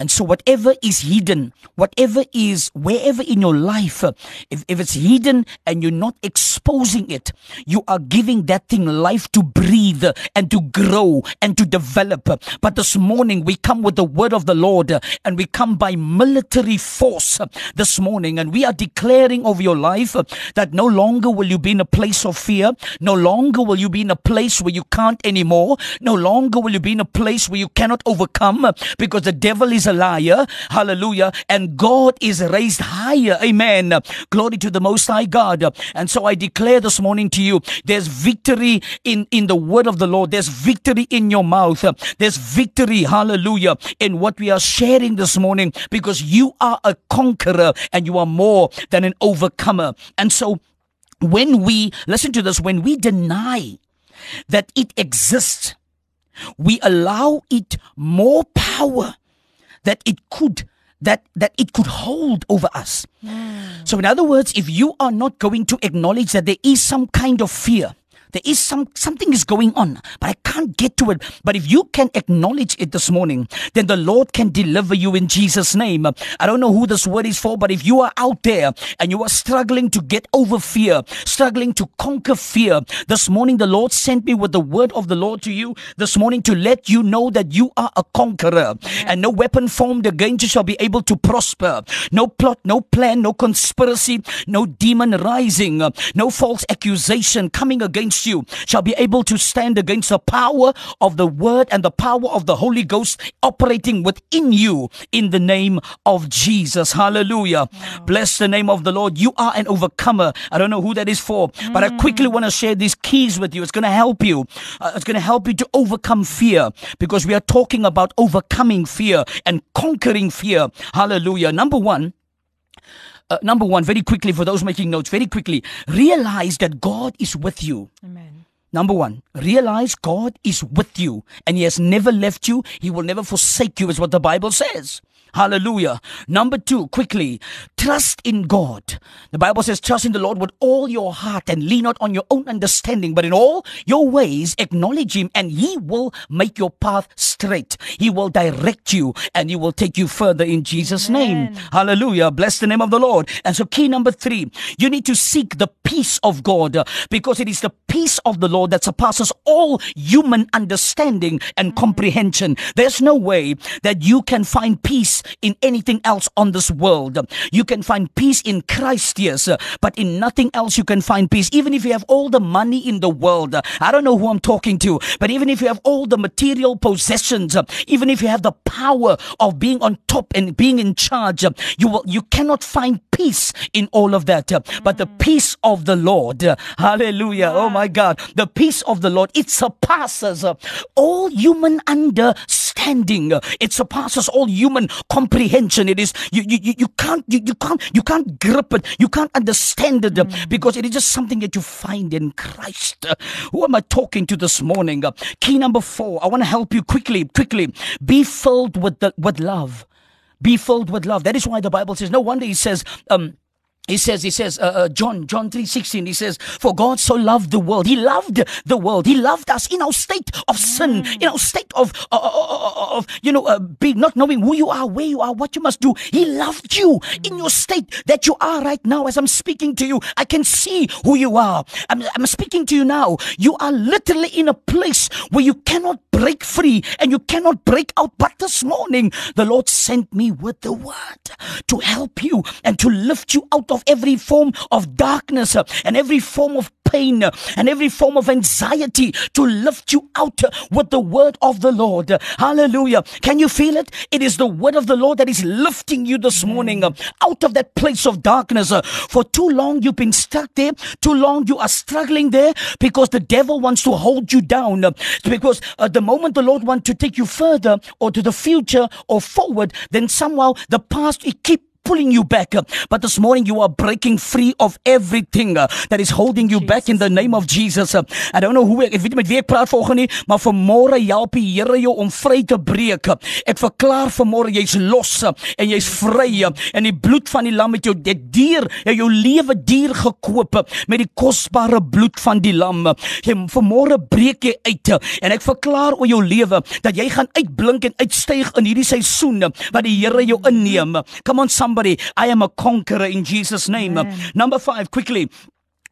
Speaker 5: And so, whatever is hidden, whatever is wherever in your life, if, if it's hidden and you're not exposing it, you are giving that thing life to breathe and to grow and to develop. But this morning, we come with the word of the Lord and we come by military force this morning and we are declaring over your life that no longer will you be in a place of fear, no longer will you be in a place where you can't anymore, no longer will you be in a place where you cannot overcome because the devil is a liar. Hallelujah. And God is raised higher. Amen. Glory to the Most High God. And so I declare this morning to you there's victory in, in the word of the Lord. There's victory in your mouth. There's victory. Hallelujah. In what we are sharing this morning because you are a conqueror and you are more than an overcomer. And so when we, listen to this, when we deny that it exists, we allow it more power that it could that that it could hold over us. Mm. So in other words, if you are not going to acknowledge that there is some kind of fear, there is some something is going on, but I can't get to it. But if you can acknowledge it this morning, then the Lord can deliver you in Jesus' name. I don't know who this word is for, but if you are out there and you are struggling to get over fear, struggling to conquer fear, this morning the Lord sent me with the word of the Lord to you this morning to let you know that you are a conqueror and no weapon formed against you shall be able to prosper. No plot, no plan, no conspiracy, no demon rising, no false accusation coming against against you shall be able to stand against the power of the word and the power of the Holy Ghost operating within you in the name of Jesus. Hallelujah. Wow. Bless the name of the Lord. You are an overcomer. I don't know who that is for, mm. but I quickly want to share these keys with you. It's going to help you. Uh, it's going to help you to overcome fear because we are talking about overcoming fear and conquering fear. Hallelujah. Number one, uh, number one, very quickly, for those making notes, very quickly, realize that God is with you. Amen. Number one, realize God is with you and He has never left you. He will never forsake you, is what the Bible says. Hallelujah. Number two, quickly, trust in God. The Bible says, trust in the Lord with all your heart and lean not on your own understanding, but in all your ways acknowledge Him and He will make your path straight. He will direct you and He will take you further in Jesus' Amen. name. Hallelujah. Bless the name of the Lord. And so, key number three, you need to seek the peace of God because it is the peace of the Lord that surpasses all human understanding and mm. comprehension. There's no way that you can find peace in anything else on this world. You can find peace in Christ, yes, but in nothing else you can find peace. Even if you have all the money in the world, I don't know who I'm talking to, but even if you have all the material possessions, even if you have the power of being on top and being in charge, you will, you cannot find peace in all of that. But the mm. peace of the Lord, hallelujah, oh my God, the peace of the Lord, it surpasses all human understanding. It surpasses all human comprehension. It is you you, you can't you, you can't you can't grip it. You can't understand it mm. because it is just something that you find in Christ. Who am I talking to this morning? Key number four. I want to help you quickly, quickly. Be filled with the with love. Be filled with love. That is why the Bible says. No wonder He says. Um, he says he says uh, uh, john john 3:16 he says for god so loved the world. He loved the world. He loved us in our state of sin in our state of uh, uh, uh, uh of you know be not knowing who you are where you are what you must do. He loved you in your state that you are right now. As i'm speaking to you i can see who you are. I'm, I'm speaking to you now. You are literally in a place where you cannot break free and you cannot break out. But this morning the lord sent me with the word to help you and to lift you out of of every form of darkness uh, and every form of pain uh, and every form of anxiety to lift you out uh, with the word of the Lord. Hallelujah. Can you feel it? It is the word of the Lord that is lifting you this morning out of that place of darkness. For too long you've been stuck there. Too long you are struggling there because the devil wants to hold you down. Because uh, the moment the Lord wants to take you further or to the future or forward, then somehow the past it keep pulling you back. But this morning you are breaking free of everything uh, that is holding you Jesus. back in the name of Jesus. Uh, I don't know hoe ek, ek weet met wie ek praat volgende nie, maar vanmôre help die Here jou om vry te breek. Ek verklaar vanmôre jy's los uh, en jy's vry en die bloed van die lam het jou dit dier, jy jou lewe dier gekoop met die kosbare bloed van die lam. Jy vanmôre breek jy uit en ek verklaar oor jou lewe dat jy gaan uitblink en uitstyg in hierdie seisoen wat die Here jou inneem. Come on some somebody, I am a conqueror in Jesus' name. Amen. Number five, quickly.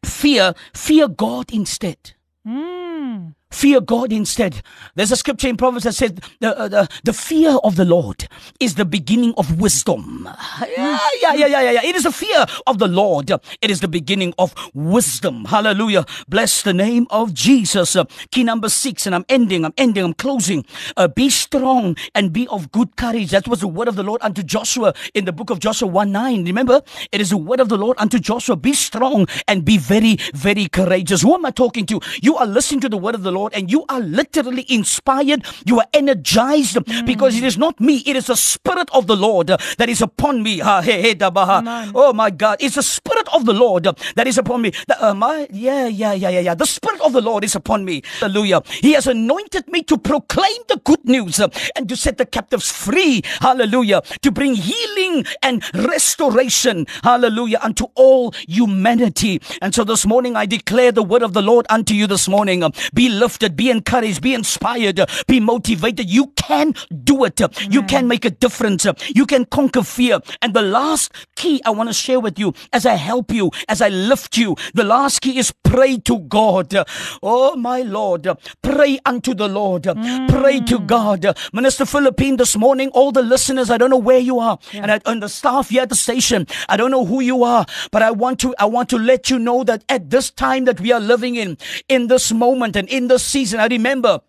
Speaker 5: Fear, fear God instead. Mm. Fear God instead. There's a scripture in Proverbs that says the, uh, the, the fear of the Lord is the beginning of wisdom. Yeah, yeah, yeah, yeah, yeah. It is the fear of the Lord. It is the beginning of wisdom. Hallelujah. Bless the name of Jesus. Uh, key number six, and I'm ending, I'm ending, I'm closing. Uh, be strong and be of good courage. That was the word of the Lord unto Joshua in the book of Joshua 1 9. Remember, it is the word of the Lord unto Joshua. Be strong and be very, very courageous. Who am I talking to? You are listening to the word of the Lord Lord, and you are literally inspired. You are energized mm. because it is not me, it is the Spirit of the Lord that is upon me. Oh my God, it's the Spirit of the Lord that is upon me. The, uh, my, yeah, yeah, yeah, yeah, yeah. The Spirit of the Lord is upon me. Hallelujah. He has anointed me to proclaim the good news and to set the captives free. Hallelujah. To bring healing and restoration. Hallelujah. Unto all humanity. And so this morning I declare the word of the Lord unto you this morning. Be lifted lifted, be encouraged, be inspired, be motivated. You can do it. Amen. You can make a difference. You can conquer fear. And the last key I want to share with you as I help you, as I lift you, the last key is pray to God. Oh, my Lord. Pray unto the Lord. Mm. Pray to God. Minister Philippine, this morning, all the listeners, I don't know where you are, yeah. and, I, and the staff here at the station, I don't know who you are, but I want to, I want to let you know that at this time that we are living in, in this moment and in this season. I remember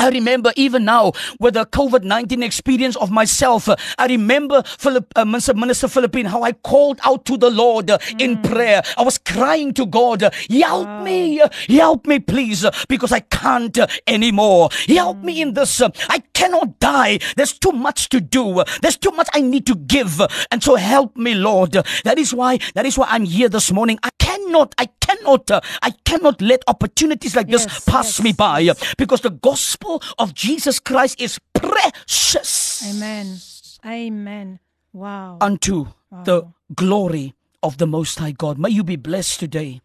Speaker 5: I remember even now with the COVID 19 experience of myself. Uh, I remember Philip, uh, Minister, Minister Philippine, how I called out to the Lord uh, mm. in prayer. I was crying to God, uh, Help wow. me, uh, help me, please, uh, because I can't anymore. Help mm. me in this. I cannot die. There's too much to do. There's too much I need to give. And so help me, Lord. That is why, that is why I'm here this morning. I cannot, I cannot, I cannot let opportunities like yes, this pass yes, me by because the gospel gospel of Jesus Christ is precious.
Speaker 1: Amen. Amen. Wow.
Speaker 5: Unto wow. the glory of the Most High God. May you be blessed today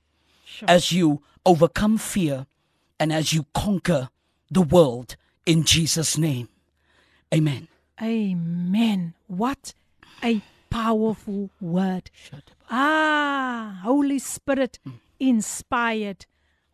Speaker 5: sure. as you overcome fear and as you conquer the world in Jesus' name. Amen.
Speaker 1: Amen. What a powerful word. Ah, Holy Spirit inspired.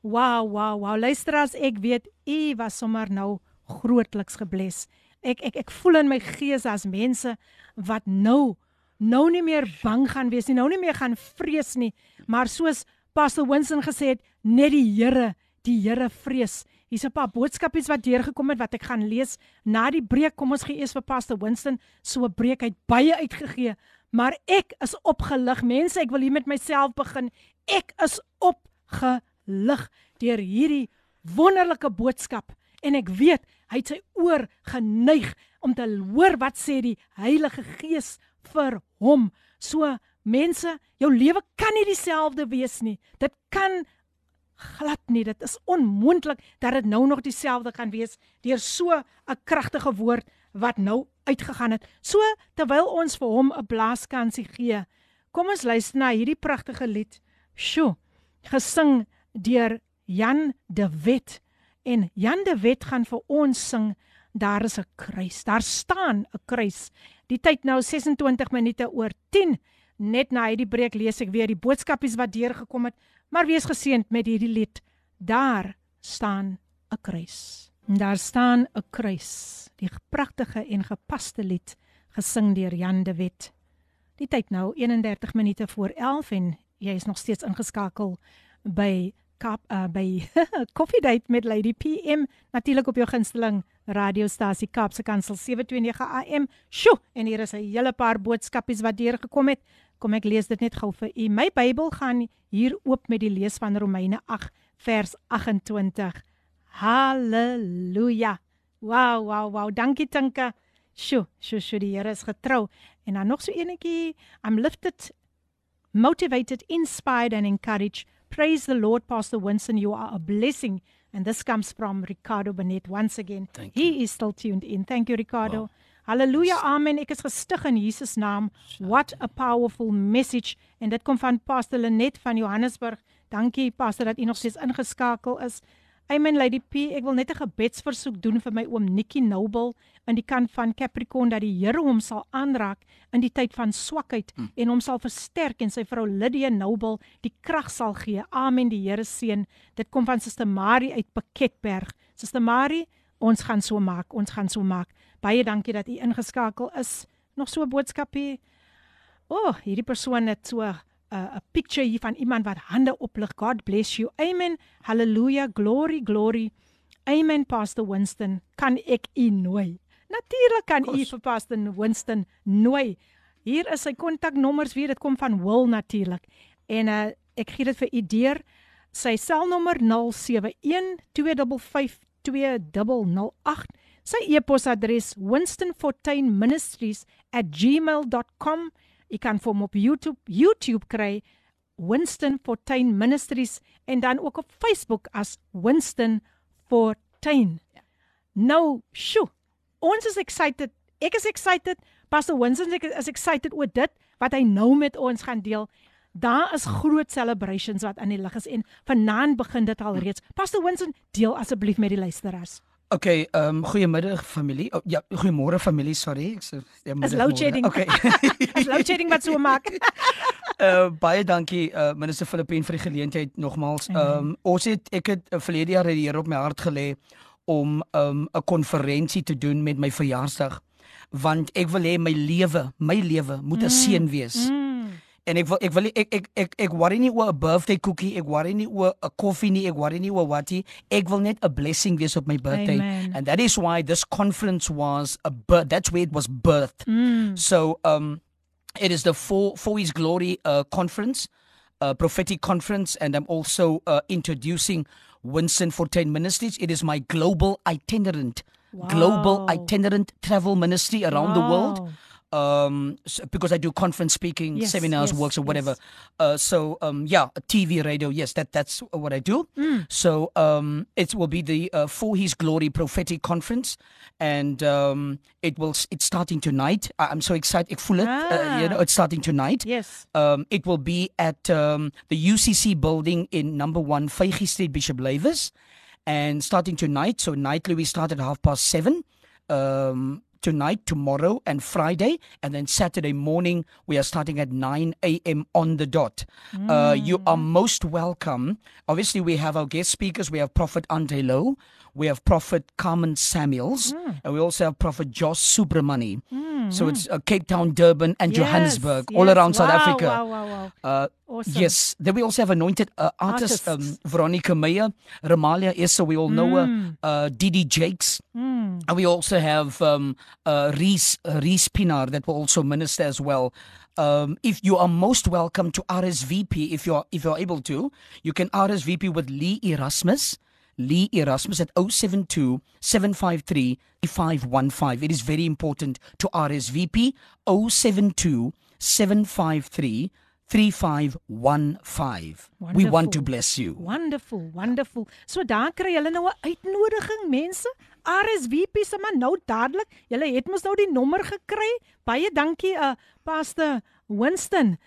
Speaker 1: Wow, wow, wow. Luister as ek weet u was sommer nou grootliks gebless. Ek ek ek voel in my gees as mense wat nou nou nie meer bang gaan wees nie, nou nie meer gaan vrees nie, maar soos Pastor Winston gesê het, net die Here, die Here vrees. Hier's 'n paar boodskapies wat deurgekom het wat ek gaan lees na die breek. Kom ons gee eers vir Pastor Winston so 'n breek uit baie uitgegee, maar ek is opgelig. Mense, ek wil hier met myself begin. Ek is opgelig lig deur hierdie wonderlike boodskap en ek weet hy het sy oor geneig om te hoor wat sê die Heilige Gees vir hom. So mense, jou lewe kan nie dieselfde wees nie. Dit kan glad nie. Dit is onmoontlik dat dit nou nog dieselfde kan wees deur so 'n kragtige woord wat nou uitgegaan het. So terwyl ons vir hom 'n blaaskansie gee, Kom ons luister na hierdie pragtige lied. Sjoe, gesing deur Jan de Wet. En Jan de Wet gaan vir ons sing Daar is 'n kruis. Daar staan 'n kruis. Die tyd nou 26 minute oor 10. Net na hierdie breek lees ek weer die boodskapies wat deurgekom het, maar wees geseënd met hierdie lied. Daar staan 'n kruis. Daar staan 'n kruis. Die pragtige en gepaste lied gesing deur Jan de Wet. Die tyd nou 31 minute voor 11 en jy is nog steeds ingeskakel by Kap uh, by Coffee Date met Lady PM natuurlik op jou gunsteling radiostasie Kapse Kansel 729 AM. Sjoe, en hier is 'n hele paar boodskapies wat deurgekom het. Kom ek lees dit net gou vir u. My Bybel gaan hier oop met die lees van Romeine 8 vers 28. Halleluja. Wow, wow, wow. Dankie Tinka. Sjoe, sjoe, sjoe, die Here is getrou. En dan nog so enetjie. I'm lifted, motivated, inspired and encouraged. Praise the Lord, Pastor Winston. You are a blessing. And this comes from Ricardo Benet once again.
Speaker 5: Thank
Speaker 1: he
Speaker 5: you.
Speaker 1: is still tuned in. Thank you, Ricardo.
Speaker 5: Wow.
Speaker 1: Halleluja, amen. Ek is gestig in Jesus naam. What a powerful message. En dit kom van Pastor Lenet van Johannesburg. Dankie Pastor dat u nog steeds ingeskakel is. Amen Lady P, ek wil net 'n gebedsversoek doen vir my oom Nikki Noble in die kant van Capricorn dat die Here hom sal aanraak in die tyd van swakheid mm. en hom sal versterk en sy vrou Lydia Noble die krag sal gee. Amen die Here seën. Dit kom van Suster Marie uit Piketberg. Suster Marie, ons gaan so maak, ons gaan so maak. Baie dankie dat u ingeskakel is. Nog so 'n boodskap hier. O, oh, hierdie persoon het so 'n picture hier van iemand wat hande oplig. God bless you. Amen. Hallelujah. Glory, glory. Amen Pastor Winston. Kan ek u nooi? Natuurlik kan u vir Pastor Winston nooi. Hier is sy kontaknommers weer. Dit kom van Will natuurlik. En uh, ek gee dit vir u deur. Sy selnommer 0712552008. Sy e-posadres winstonfortuinministries@gmail.com. Jy kan vir hom op YouTube YouTube kry Winston Fortuin Ministries en dan ook op Facebook as Winston Fortuin. Ja. Nou, sjo. Ons is excited. Ek is excited. Pastor Winston is excited oor dit wat hy nou met ons gaan deel. Daar is groot celebrations wat aan die lig is en vanaand begin dit al reeds. Pastor Winston, deel asseblief met die luisteraars.
Speaker 5: Okay, ehm um, goeiemiddag familie. Oh, ja, goeiemôre familie, sorry. Ek sê
Speaker 1: ja, is load shedding.
Speaker 5: Okay.
Speaker 1: is load shedding wat so maak.
Speaker 5: uh baie dankie uh minister Filippin vir die geleentheid nogmaals. Ehm um, ons het ek het uh, verlede jaar het die Here op my hart gelê om um 'n konferensie te doen met my verjaarsdag want ek wil hê my lewe, my lewe moet 'n mm. seën wees. Mm en ek wil ek wil ek ek ek, ek worry nie oor 'n birthday cookie, ek worry nie oor 'n koffie nie, ek worry nie oor wat nie. Ek wil net 'n blessing wees op my birthday.
Speaker 1: Amen.
Speaker 5: And that is why this conference was a birth. That's where it was birthed.
Speaker 1: Mm.
Speaker 5: So um it is the for for his glory uh conference, uh prophetic conference and I'm also uh introducing Winston Fortuin Ministries. It is my global itinerant wow. global itinerant travel ministry around wow. the world um so, because I do conference speaking, yes, seminars, yes, works or whatever. Yes. Uh so um yeah, TV, radio, yes, that that's what I do.
Speaker 1: Mm.
Speaker 5: So um it will be the uh, For His Glory prophetic conference and um it will it's starting tonight. I, I'm so excited. It, ah. uh, you know, it's starting tonight.
Speaker 1: Yes.
Speaker 5: Um it will be at um the UCC building in number 1 Feigie Street Bishop Lavis and starting tonight. So nightly we start at half past 7. Um tonight, tomorrow, and Friday. And then Saturday morning, we are starting at 9 a.m. on the dot. Mm. Uh, you are most welcome. Obviously, we have our guest speakers. We have Prophet Ante Lowe. We have Prophet Carmen Samuels.
Speaker 1: Mm.
Speaker 5: And we also have Prophet Josh Subramani.
Speaker 1: Mm.
Speaker 5: So it's uh, Cape Town, Durban, and
Speaker 1: yes,
Speaker 5: Johannesburg,
Speaker 1: yes.
Speaker 5: all around
Speaker 1: wow,
Speaker 5: South Africa.
Speaker 1: Wow, wow, wow.
Speaker 5: Uh,
Speaker 1: awesome.
Speaker 5: Yes. Then we also have anointed uh, artists,
Speaker 1: Artists.
Speaker 5: Um, Veronica Meyer, Ramalia Issa, we all know her,
Speaker 1: Mm.
Speaker 5: uh, Didi Jakes.
Speaker 1: Mm.
Speaker 5: And we also have um, uh, Reese, uh, Reese Pinar that will also minister as well. Um, if you are most welcome to RSVP, if you're if you're able to, you can RSVP with Lee Erasmus. Lee Erasmus at 072 753 3515. It is very important to RSVP 072 753 3515. We want to
Speaker 1: Wonderful.
Speaker 5: bless you.
Speaker 1: Wonderful, wonderful. So daar kry julle nou 'n uitnodiging, mense. RSVP se maar nou dadelik. Julle het mos nou die nommer gekry. Baie dankie uh Pastor Winston.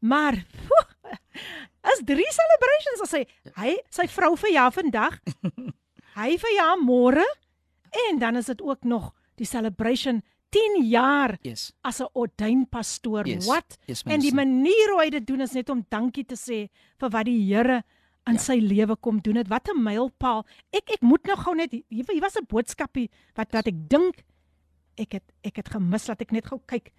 Speaker 1: Maar as drie celebrations as hy hy sy vrou verjaar vandag. hy verjaar môre en dan is dit ook nog die celebration 10 jaar
Speaker 5: yes.
Speaker 1: as 'n ordained pastoor.
Speaker 5: Yes.
Speaker 1: Wat?
Speaker 5: Yes,
Speaker 1: en die manier hoe hy dit doen is net om dankie te sê vir wat die Here in ja. sy lewe kom doen het. Wat 'n mylpaal. Ek ek moet nou gou net hier, hier was 'n boodskapie wat wat ek dink ek het ek het gemis dat ek net gou kyk.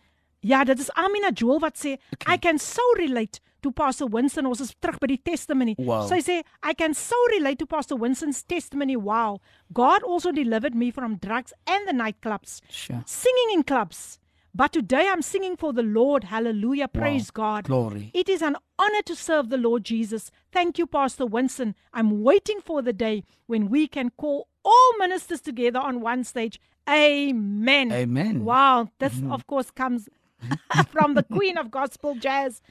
Speaker 1: Ja, dit is Amina Joel wat sê okay. I can so relate to Pastor Winston. Ons is terug by die testimony.
Speaker 5: Wow.
Speaker 1: Sy sê I can so relate to Pastor Winston's testimony. Wow. God also delivered me from drugs and the nightclubs.
Speaker 5: Sure.
Speaker 1: Singing in clubs. But today I'm singing for the Lord. Hallelujah. Praise
Speaker 5: wow.
Speaker 1: God.
Speaker 5: Glory.
Speaker 1: It is an honor to serve the Lord Jesus. Thank you, Pastor Winston. I'm waiting for the day when we can call all ministers together on one stage. Amen.
Speaker 5: Amen.
Speaker 1: Wow. This, mm-hmm. of course, comes from the Queen of Gospel Jazz,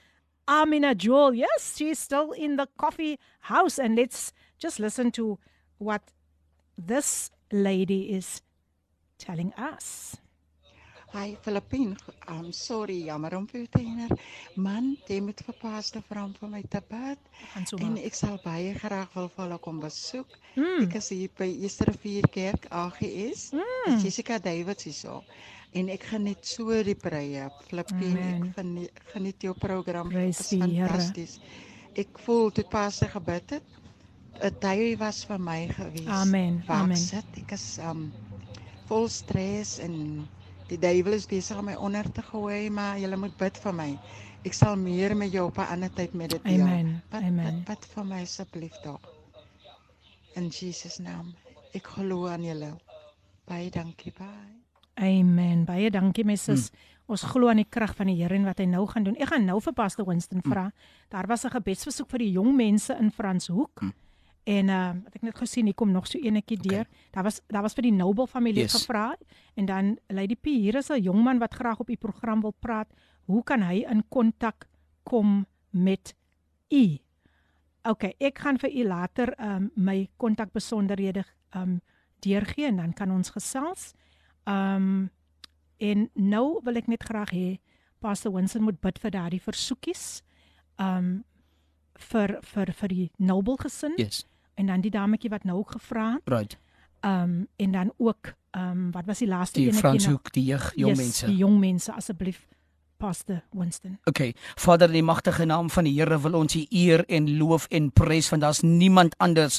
Speaker 1: Amina Joel. Yes, she's still in the coffee house. And let's just listen to what this lady is telling us.
Speaker 2: Hi Filippin, I'm sorry, jammer om vir te herinner. Man, jy moet vir Pastor vra om vir my te bid.
Speaker 1: So
Speaker 2: en ek sal baie graag wil vir hulle kom besoek.
Speaker 1: Mm.
Speaker 2: Ek is hier by Esterrivier Kerk AGS.
Speaker 1: Mm.
Speaker 2: Jessica Davids hierso. En ek geniet so die preë. Filippin, ek geniet, geniet jou program.
Speaker 1: Dit is fantasties.
Speaker 2: Ek voel toe Pastor gebid het, 'n tyd was vir my gewees.
Speaker 1: Amen. Amen.
Speaker 2: Sit, ek is um vol stres en Die duiwel is besig om my onder te gooi, maar jy moet bid vir my. Ek sal meer met jou op 'n ander tyd mediteer.
Speaker 1: Amen.
Speaker 2: Bid,
Speaker 1: Amen.
Speaker 2: Bid, bid vir my asseblief tog. In Jesus naam. Ek glo aan julle. Baie dankie, baie.
Speaker 1: Amen. Baie dankie my sis. Hmm. Ons glo aan die krag van die Here en wat hy nou gaan doen. Ek gaan nou vir Pastor Winston vra. Hmm. Daar was 'n gebedsversoek vir die jong mense in Franshoek. Hmm. En uh wat ek net gesien hier kom nog so enetjie deur. Okay. Daar was daar was vir die Noble familie yes. gevra en dan Lady P hier is 'n jong man wat graag op u program wil praat. Hoe kan hy in kontak kom met u? OK, ek gaan vir u later um my kontak besonderhede um deurgee en dan kan ons gesels. Um en nou wil ek net graag hê Pastor Winston moet bid vir daardie versoekies. Um vir vir vir die Noble gesin.
Speaker 5: Yes
Speaker 1: en dan die dametjie wat nou gevra het.
Speaker 5: Right.
Speaker 1: Um, en dan ook ehm um, wat was die laaste
Speaker 5: een? Die Franshoek, die jeug, jong
Speaker 1: yes,
Speaker 5: mense.
Speaker 1: Die jong mense asseblief. Pastor Winston.
Speaker 5: Okay. Vader in die magtige naam van die Here wil ons U eer en loof en prys want daar's niemand anders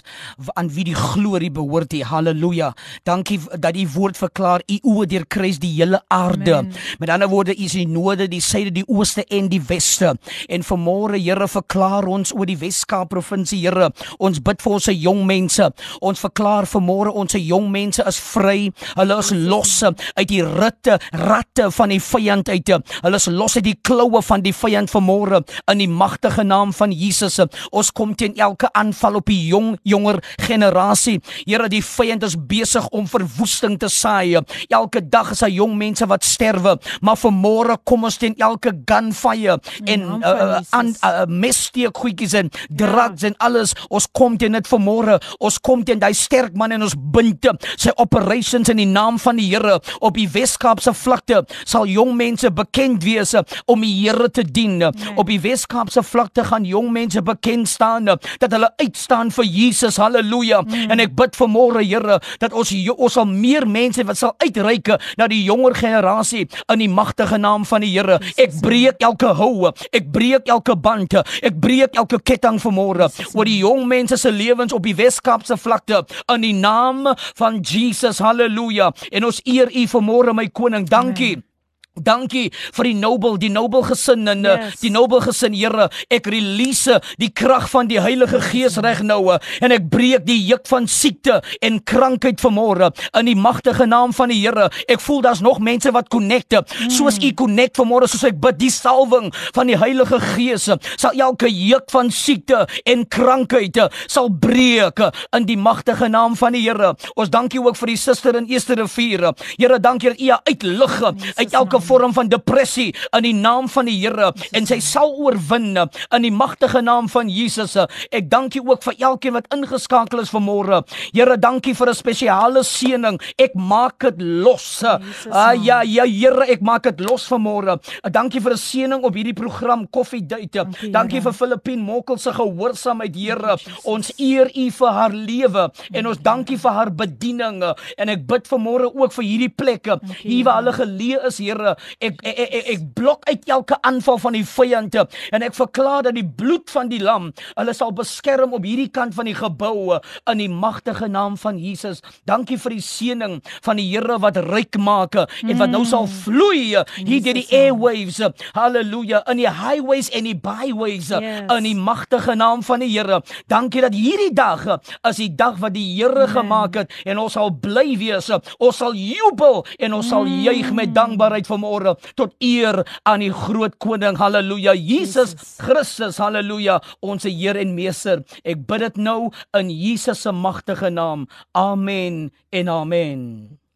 Speaker 5: aan wie die glorie behoort nie. Halleluja. Dankie dat U woord verklaar U oë deurkruis die hele aarde. Amen. Met ander woorde, U is die noorde, die suide, die ooste en die weste. En vanmôre Here verklaar ons oor die Wes-Kaap provinsie, Here. Ons bid vir ons jong mense. Ons verklaar vanmôre ons jong mense is vry. Hulle is los uit die ritte, ratte van die vyand uit. Hulle is los uit die kloue van die vyand vanmôre in die magtige naam van Jesus. Ons kom teen elke aanval op die jong jonger generasie. Here, die vyand is besig om verwoesting te saai. Elke dag is daar jong mense wat sterwe, maar vanmôre kom ons teen elke gunfire en aan uh, uh, messteek goedjies en drugs ja. en alles. Ons kom teen dit vanmôre. Ons kom teen daai sterk man en ons bind sy operations in die naam van die Here op die Weskaapse vlakte. Sal jong mense bekend wees wees om die Here te dien. Nee. Op die Weskaapse vlakte gaan jong mense bekend staan dat hulle uitstaan vir Jesus. Halleluja. Mm. En ek bid vir môre Here dat ons ons sal meer mense wat sal uitreik na die jonger generasie in die magtige naam van die Here. Ek breek elke hou, ek breek elke band, ek breek elke ketting vir môre oor die jong mense se lewens op die Weskaapse vlakte in die naam van Jesus. Halleluja. En ons eer U vir môre my koning. Dankie. Amen. Dankie vir die noble, die noble gesin en eh, yes. die noble gesin Here. Ek release die krag van die Heilige Gees reg nou eh, en ek breek die juk van siekte en krankheid vanmôre in die magtige naam van die Here. Ek voel daar's nog mense wat connecte. Mm. Soos u connect vanmôre soos ek bid die salwing van die Heilige Gees sal elke juk van siekte en krankheid eh, sal breek in die magtige naam van die Here. Ons dankie ook vir die suster in Eerste Rivier. Here, dankie dat u uitlig uit elke vorm van depressie in die naam van die Here en sy sal oorwin in die magtige naam van Jesus. Ek dank U ook vir elkeen wat ingeskakel is vanmôre. Here, dankie vir 'n spesiale seëning. Ek maak dit los. Ah ja, ja Here, ek maak dit los vanmôre. Dankie vir 'n seëning op hierdie program Coffee Date. Dankie, dankie vir Filippin Mokkel se gehoorsaamheid, Here. Ons eer U vir haar lewe en ons dankie vir haar bediening en ek bid vanmôre ook vir hierdie plekke hier waar hulle geleë is, Here. Ek ek, ek ek ek blok uit elke aanval van die vyande en ek verklaar dat die bloed van die lam hulle sal beskerm op hierdie kant van die gebou in die magtige naam van Jesus. Dankie vir die seëning van die Here wat ryk maak en wat nou sal vloei hier deur die airwaves. Halleluja in die highways en die byways yes. in die magtige naam van die Here. Dankie dat hierdie dag is die dag wat die Here gemaak het en ons sal bly wees. Ons sal jubel en ons sal juig met dankbaarheid vanmôre tot eer aan die groot koning. Halleluja. Jesus Christus. Halleluja. Ons Heer en Meester. Ek bid dit nou in Jesus se magtige naam. Amen en amen.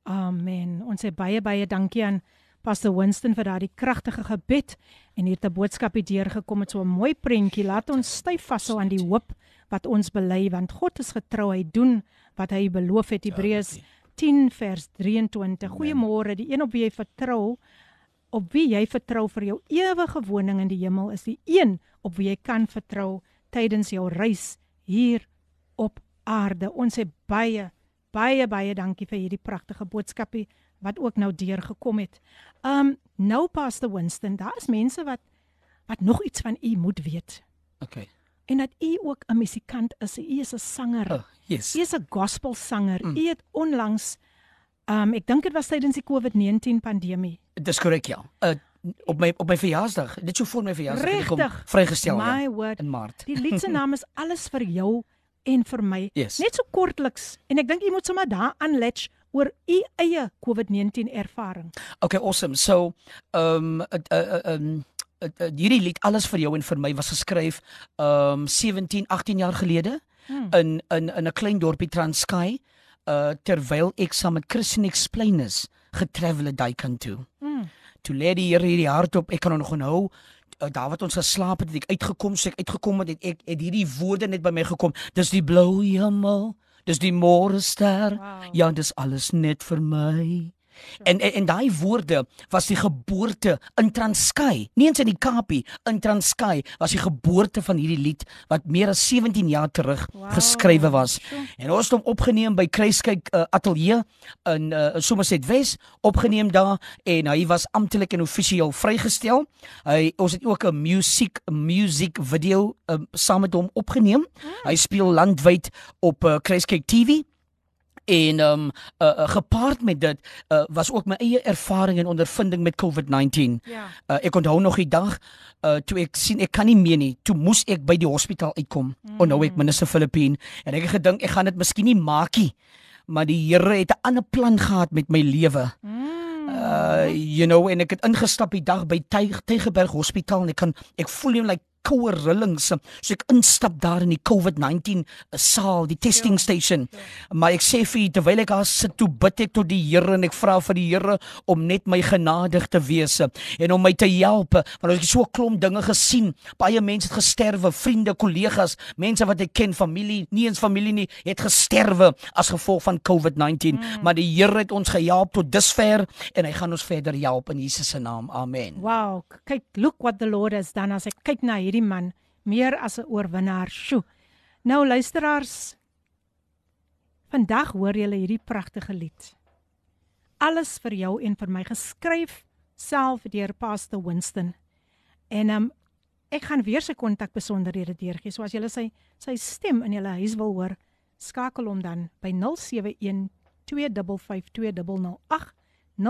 Speaker 1: Amen. Ons sê baie baie dankie aan Pastor Winston vir daardie kragtige gebed en hier 'n boodskap het deurgekom met so 'n mooi prentjie. Laat ons styf vashou aan die hoop wat ons bely want God is getrou. Hy doen wat hy beloof het. Hebreërs 10 vers 23. Goeiemôre. Die een op wie jy vertrou, op wie jy vertrou vir jou ewige woning in die hemel is die een op wie jy kan vertrou tydens jou reis hier op aarde. Ons sê baie baie baie dankie vir hierdie pragtige boodskapie wat ook nou deurgekom het. Um nou Pastor Winston, daar is mense wat wat nog iets van u moet weet.
Speaker 5: Okay.
Speaker 1: En dat u ook 'n musikant is. U is 'n sanger.
Speaker 5: Oh, yes.
Speaker 1: U is 'n gospel sanger. Mm. U het onlangs um ek dink dit was tydens die COVID-19 pandemie.
Speaker 5: Dis korrek ja. Uh, op my op my verjaarsdag, dit so voor my verjaarsdag
Speaker 1: gekom
Speaker 5: vrygestel
Speaker 1: ja,
Speaker 5: word in Maart.
Speaker 1: Die lied se naam is Alles vir jou en vir my.
Speaker 5: Yes.
Speaker 1: Net so kortliks en ek dink jy moet sommer daar aanletch oor u eie COVID-19 ervaring.
Speaker 5: Okay, awesome. So, um, uh, uh, um hierdie lied alles vir jou en vir my was geskryf um 17 18 jaar gelede hmm. in in in 'n klein dorpie Transkei uh terwyl ek saam met Christian Explainers getravel het daai kant toe. Hmm. Toe lê die Here hierdie hart op. Ek kan nog onthou uh, daar wat ons geslaap het, het ek uitgekom, so ek uitgekom het, het ek het hierdie woorde net by my gekom. Dis die blou hemel Dis die môre ster. Wow. Ja, dis alles net vir my. En en, en daai woorde was die geboorte in Transkei, nie eens in die Kaapie, in Transkei was die geboorte van hierdie lied wat meer as 17 jaar terug wow. geskrywe was. En ons het hom opgeneem by Kruiskyk uh, Ateljee in uh, Somerset West, opgeneem daar en hy was amptelik en offisieel vrygestel. Hy ons het ook 'n musiek musiek video uh, saam met hom opgeneem. Hmm. Hy speel landwyd op uh, Kruiskyk TV en ehm um, uh, uh, gepaard met dit uh, was ook my eie ervaring en ondervinding met COVID-19. Ja. Uh, ek onthou nog die dag uh, toe ek sien ek kan nie meer nie. Toe moes ek by die hospitaal uitkom. Mm. Onthou ek minister Filippin en ek het gedink ek gaan dit miskien nie maak nie. Maar die Here het 'n ander plan gehad met my lewe. Mm. Uh you know en ek het ingestap die dag by Tygerberg Hospitaal en ek kan ek voel net like koue rillings. So ek instap daar in die COVID-19 saal, die testing ja, station. Ja. Maar ek sê vir terwyl ek daar sit, toe bid ek tot die Here en ek vra vir die Here om net my genadig te wees en om my te help want ek het so 'n klomp dinge gesien. Baie mense het gesterwe, vriende, kollegas, mense wat ek ken, familie, nie eens familie nie, het gesterwe as gevolg van COVID-19. Mm. Maar die Here het ons gehelp tot dusver en hy gaan ons verder help in Jesus se naam. Amen.
Speaker 1: Wow, kyk, look what the Lord has done as ek kyk na hierdie man meer as 'n oorwinnaar. Sjoe. Nou luisteraars, vandag hoor julle hierdie pragtige lied. Alles vir jou en vir my geskryf self deur Pastor Winston. En um, ek gaan weer sy kontakbesonderhede deurgee. So as julle sy sy stem in julle huis wil hoor, skakel hom dan by 071 255 2008 0712552008.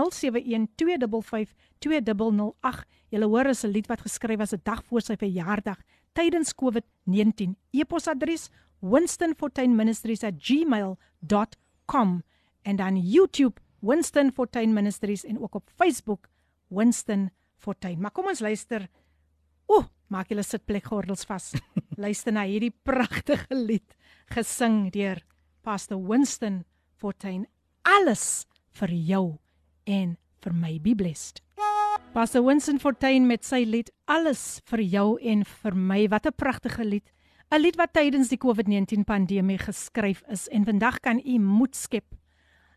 Speaker 1: Julle hoor is 'n lied wat geskryf is 'n dag voor sy verjaardag tydens COVID-19. E-posadres winstonfortuinministries@gmail.com en dan YouTube Winston Fortuin Ministries en ook op Facebook Winston Fortuin. Maar kom ons luister. Ooh, maak julle sitplekgordels vas. luister na hierdie pragtige lied gesing deur Pastor Winston Fortuin. Alles vir jou en vir my be blessed. Pastor Winston Fortuin met sy lied Alles vir jou en vir my. Wat 'n pragtige lied. 'n Lied wat tydens die COVID-19 pandemie geskryf is en vandag kan u moed skep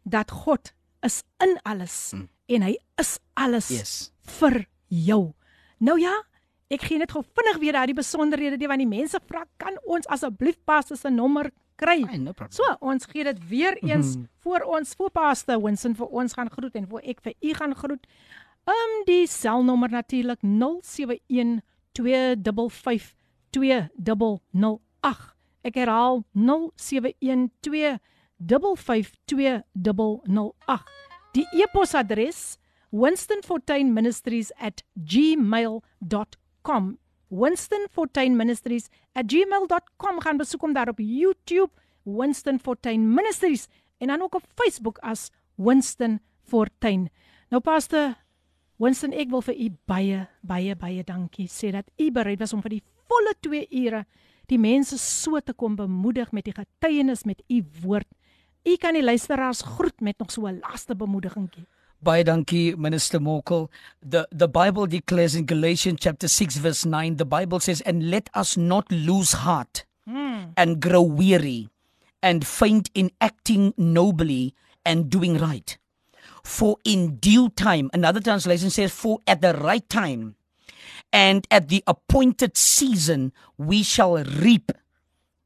Speaker 1: dat God is in alles hmm. en hy is alles yes. vir jou. Nou ja, ek gee net gou vinnig weer daai besonderhede die want die mense vra kan ons asseblief Pastor se nommer kry.
Speaker 5: No
Speaker 1: so, ons gee dit weer eens mm -hmm. voor ons voor Pastor Winston vir ons gaan groet en voor ek vir u gaan groet. Ehm um, die selnommer natuurlik 0712552008. Ek herhaal 0712552008. Die e-posadres winstonfortuinministries@gmail.com. winstonfortuinministries@gmail.com gaan besoek hom daar op YouTube Winston Fortuin Ministries en dan ook op Facebook as Winston Fortuin. Nou paste Winston, ek wil vir u baie baie baie dankie sê dat u bereid was om vir die volle 2 ure die mense so te kom bemoedig met die getuienis met u woord. U kan die luisteraars groet met nog so 'n laaste bemoedigingkie.
Speaker 5: Baie dankie minister Mokel. The the Bible declares in Galatians chapter 6 verse 9 the Bible says and let us not lose heart hmm. and grow weary and faint in acting nobly and doing right. for in due time. Another translation says, for at the right time and at the appointed season we shall reap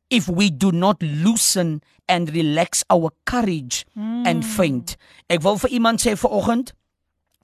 Speaker 5: if we do not loosen and relax our courage mm. and faint. Ek wil vir iemand sê vanoggend,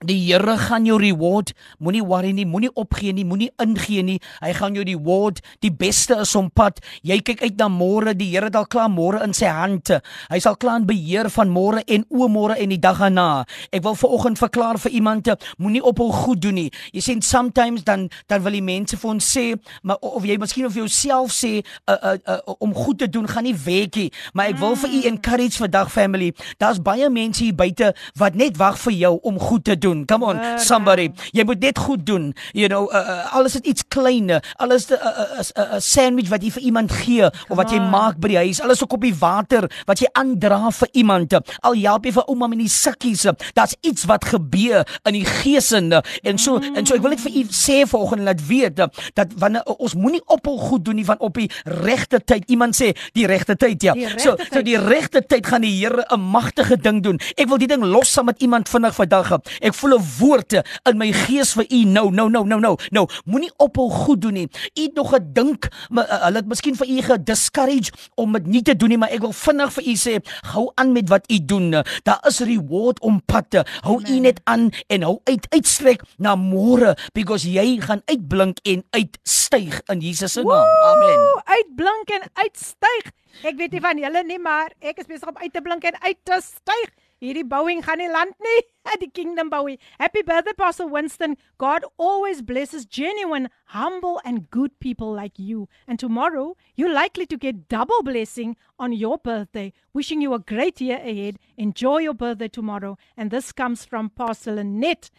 Speaker 5: Die Here gaan jou reward. Moenie worry nie, moenie opgee nie, moenie ingee nie. Hy gaan jou reward. Die beste is om pad. Jy kyk uit na môre. Die Here het al klaar môre in sy hande. Hy sal klaar in beheer van môre en oomôre en die dag daarna. Ek wil vanoggend verklaar vir iemand, moenie ophou goed doen nie. Jy sien sometimes dan dan wil die mense vir ons sê, maar of jy miskien of jouself sê uh, uh, uh, om goed te doen gaan nie werk nie. Maar ek wil vir u encourage vandag family. Daar's baie mense hier buite wat net wag vir jou om goed te doen doen. Come on, somebody. Jy moet dit goed doen. You know, uh, uh, alles is iets klein. Alles 'n uh, 'n uh, uh, sandwich wat jy vir iemand gee of wat jy maak by die huis. Alles 'n koppie water wat jy aandra vir iemand. Al help jy vir ouma met die sakkies. Daar's iets wat gebeur in die geesende. En so mm. en so ek wil net vir u sê vanoggend laat weet dat wanneer ons moenie ophou goed doen nie van op die regte tyd. Iemand sê die regte tyd ja. So so die regte tyd gaan die Here 'n magtige ding doen. Ek wil die ding los saam met iemand vinnig vandag. Ek voel 'n woord in my gees vir u. Nou nou nou nou nou nou moenie ophou goed doen nie. U het nog gedink uh, hulle het miskien vir u gediscourage om dit nie te doen nie maar ek wil vinnig vir u sê hou aan met wat u doen. Daar is reward om pad hou u net aan en hou uit uitstrek na môre because jy gaan uitblink en uitstyg in Jesus se naam. Amen.
Speaker 1: Uitblink en uitstyg. Ek weet nie van julle nie maar ek is besig om uit te blink en uit te styg Hierdie Boeing gaan nie land nie. Die Kingdom Bowie. Happy birthday Pastor Winston. God always blesses genuine, humble and good people like you. And tomorrow, you're likely to get double blessing on your birthday. Wishing you a great year ahead. Enjoy your birthday tomorrow. And this comes from Pastor Lynette.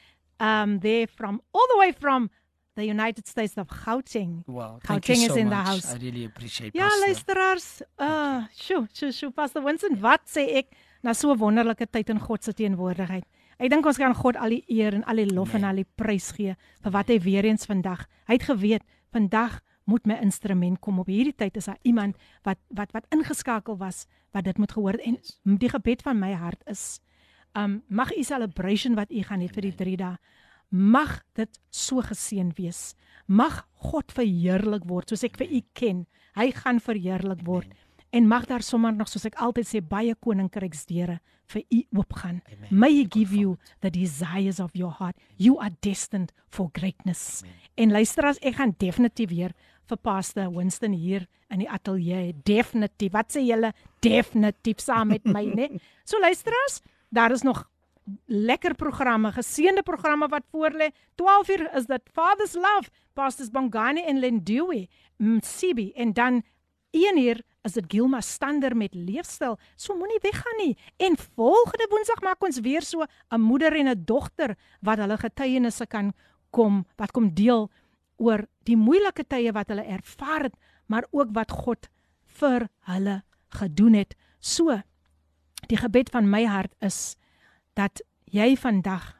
Speaker 1: Um there from all the way from the United States of Gauteng.
Speaker 5: Wow,
Speaker 1: Gauteng
Speaker 5: is
Speaker 1: so in
Speaker 5: much.
Speaker 1: the house.
Speaker 5: I really appreciate
Speaker 1: Ja, luisteraars. Uh, sjoe, sjoe, sjoe, Pastor Winston, wat sê ek? Na so 'n wonderlike tyd in God se teenwoordigheid. Ek dink ons kan God al die eer en al die lof nee. en al die prys gee vir wat hy weer eens vandag. Hy het geweet vandag moet my instrument kom op hierdie tyd is daar iemand wat wat wat ingeskakel was wat dit moet gehoor en die gebed van my hart is um mag u celebration wat u gaan hê vir die 3 dae mag dit so geseën wees mag God verheerlik word soos ek vir u ken hy gaan verheerlik word Amen en mag daar sommer nog soos ek altyd sê baie koninkryksdeure vir u oopgaan. May he give you the desires of your heart. You are destined for greatness. Amen. En luister as ek gaan definitief weer vir Pastor Winston hier in die ateljee. Definitief. Wat sê julle? Definitief saam met my, né? So luister as, daar is nog lekker programme, geseënde programme wat voorlê. 12uur is dit Father's Love, Pastors Bongani en Lendiwe, Msibi en dan 1uur is dit Gilma Stander met leefstyl. So moenie weggaan nie. En volgende Woensdag maak ons weer so 'n moeder en 'n dogter wat hulle getuienisse kan kom wat kom deel oor die moeilike tye wat hulle ervaar het, maar ook wat God vir hulle gedoen het. So die gebed van my hart is dat jy vandag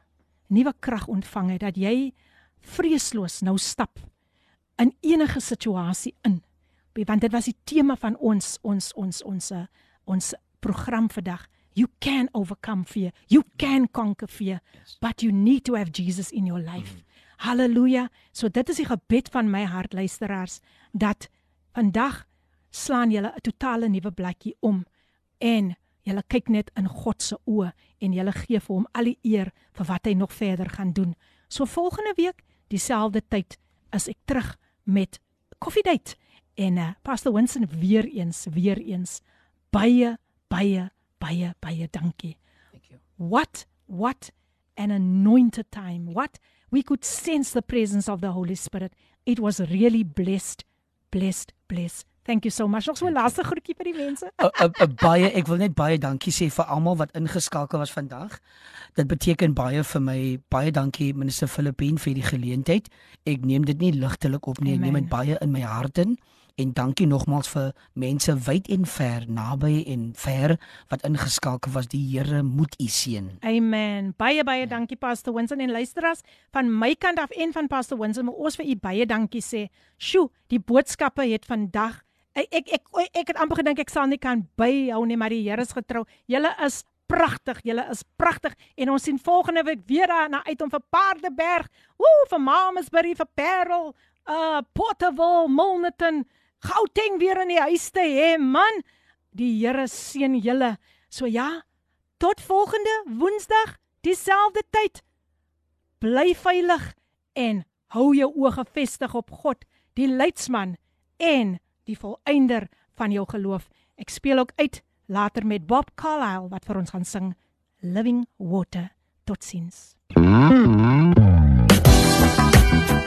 Speaker 1: nuwe krag ontvang het dat jy vreesloos nou stap in enige situasie in. Want dit was die tema van ons ons ons ons ons program vandag. You can overcome fear. You can conquer fear, but you need to have Jesus in your life. Mm. Halleluja. So dit is die gebed van my hart luisteraars dat vandag slaan julle 'n totale nuwe blikkie om en julle kyk net in God se oë en julle gee vir hom al die eer vir wat hy nog verder gaan doen. So volgende week dieselfde tyd is ek terug met Coffee Date en uh, Pastor Winston weer eens weer eens baie baie baie baie dankie.
Speaker 5: Thank you.
Speaker 1: What what an anointed time. What we could sense the presence of the Holy Spirit. It was really blessed blessed blessed. Thank you so much. Ons wil laaste groetjie vir die mense.
Speaker 5: 'n Baie ek wil net baie dankie sê vir almal wat ingeskakel was vandag. Dit beteken baie vir my. Baie dankie minister Filippine vir die geleentheid. Ek neem dit nie ligtelik op nie. Ek neem dit baie in my hart in. En dankie nogmaals vir mense wyd en ver, naby en ver wat ingeskakel was. Die Here moet u seën.
Speaker 1: Amen. Baie baie dankie Pastor Winston en luisteraars van my kant af en van Pastor Winston. Ons vir u baie dankie sê. Sjoe, die boodskappe het vandag ek ek ek, ek het amper gedink ek sal nie kan byhou nie, maar die Here is getrou. Julle is pragtig, julle is pragtig en ons sien volgende week weer daarna uit om vir Paardeberg, woe, vir Mamasbury, vir Parel, uh Porterville, Milnerton, Gauteng weer in die huis te hê, man. Die Here seën julle. So ja, tot volgende Woensdag, dieselfde tyd. Bly veilig en hou jou oë gefestig op God, die leidsman en die volëinder van jou geloof. Ek speel ook uit later met Bob Carlyle wat vir ons gaan sing Living Water. Totsiens.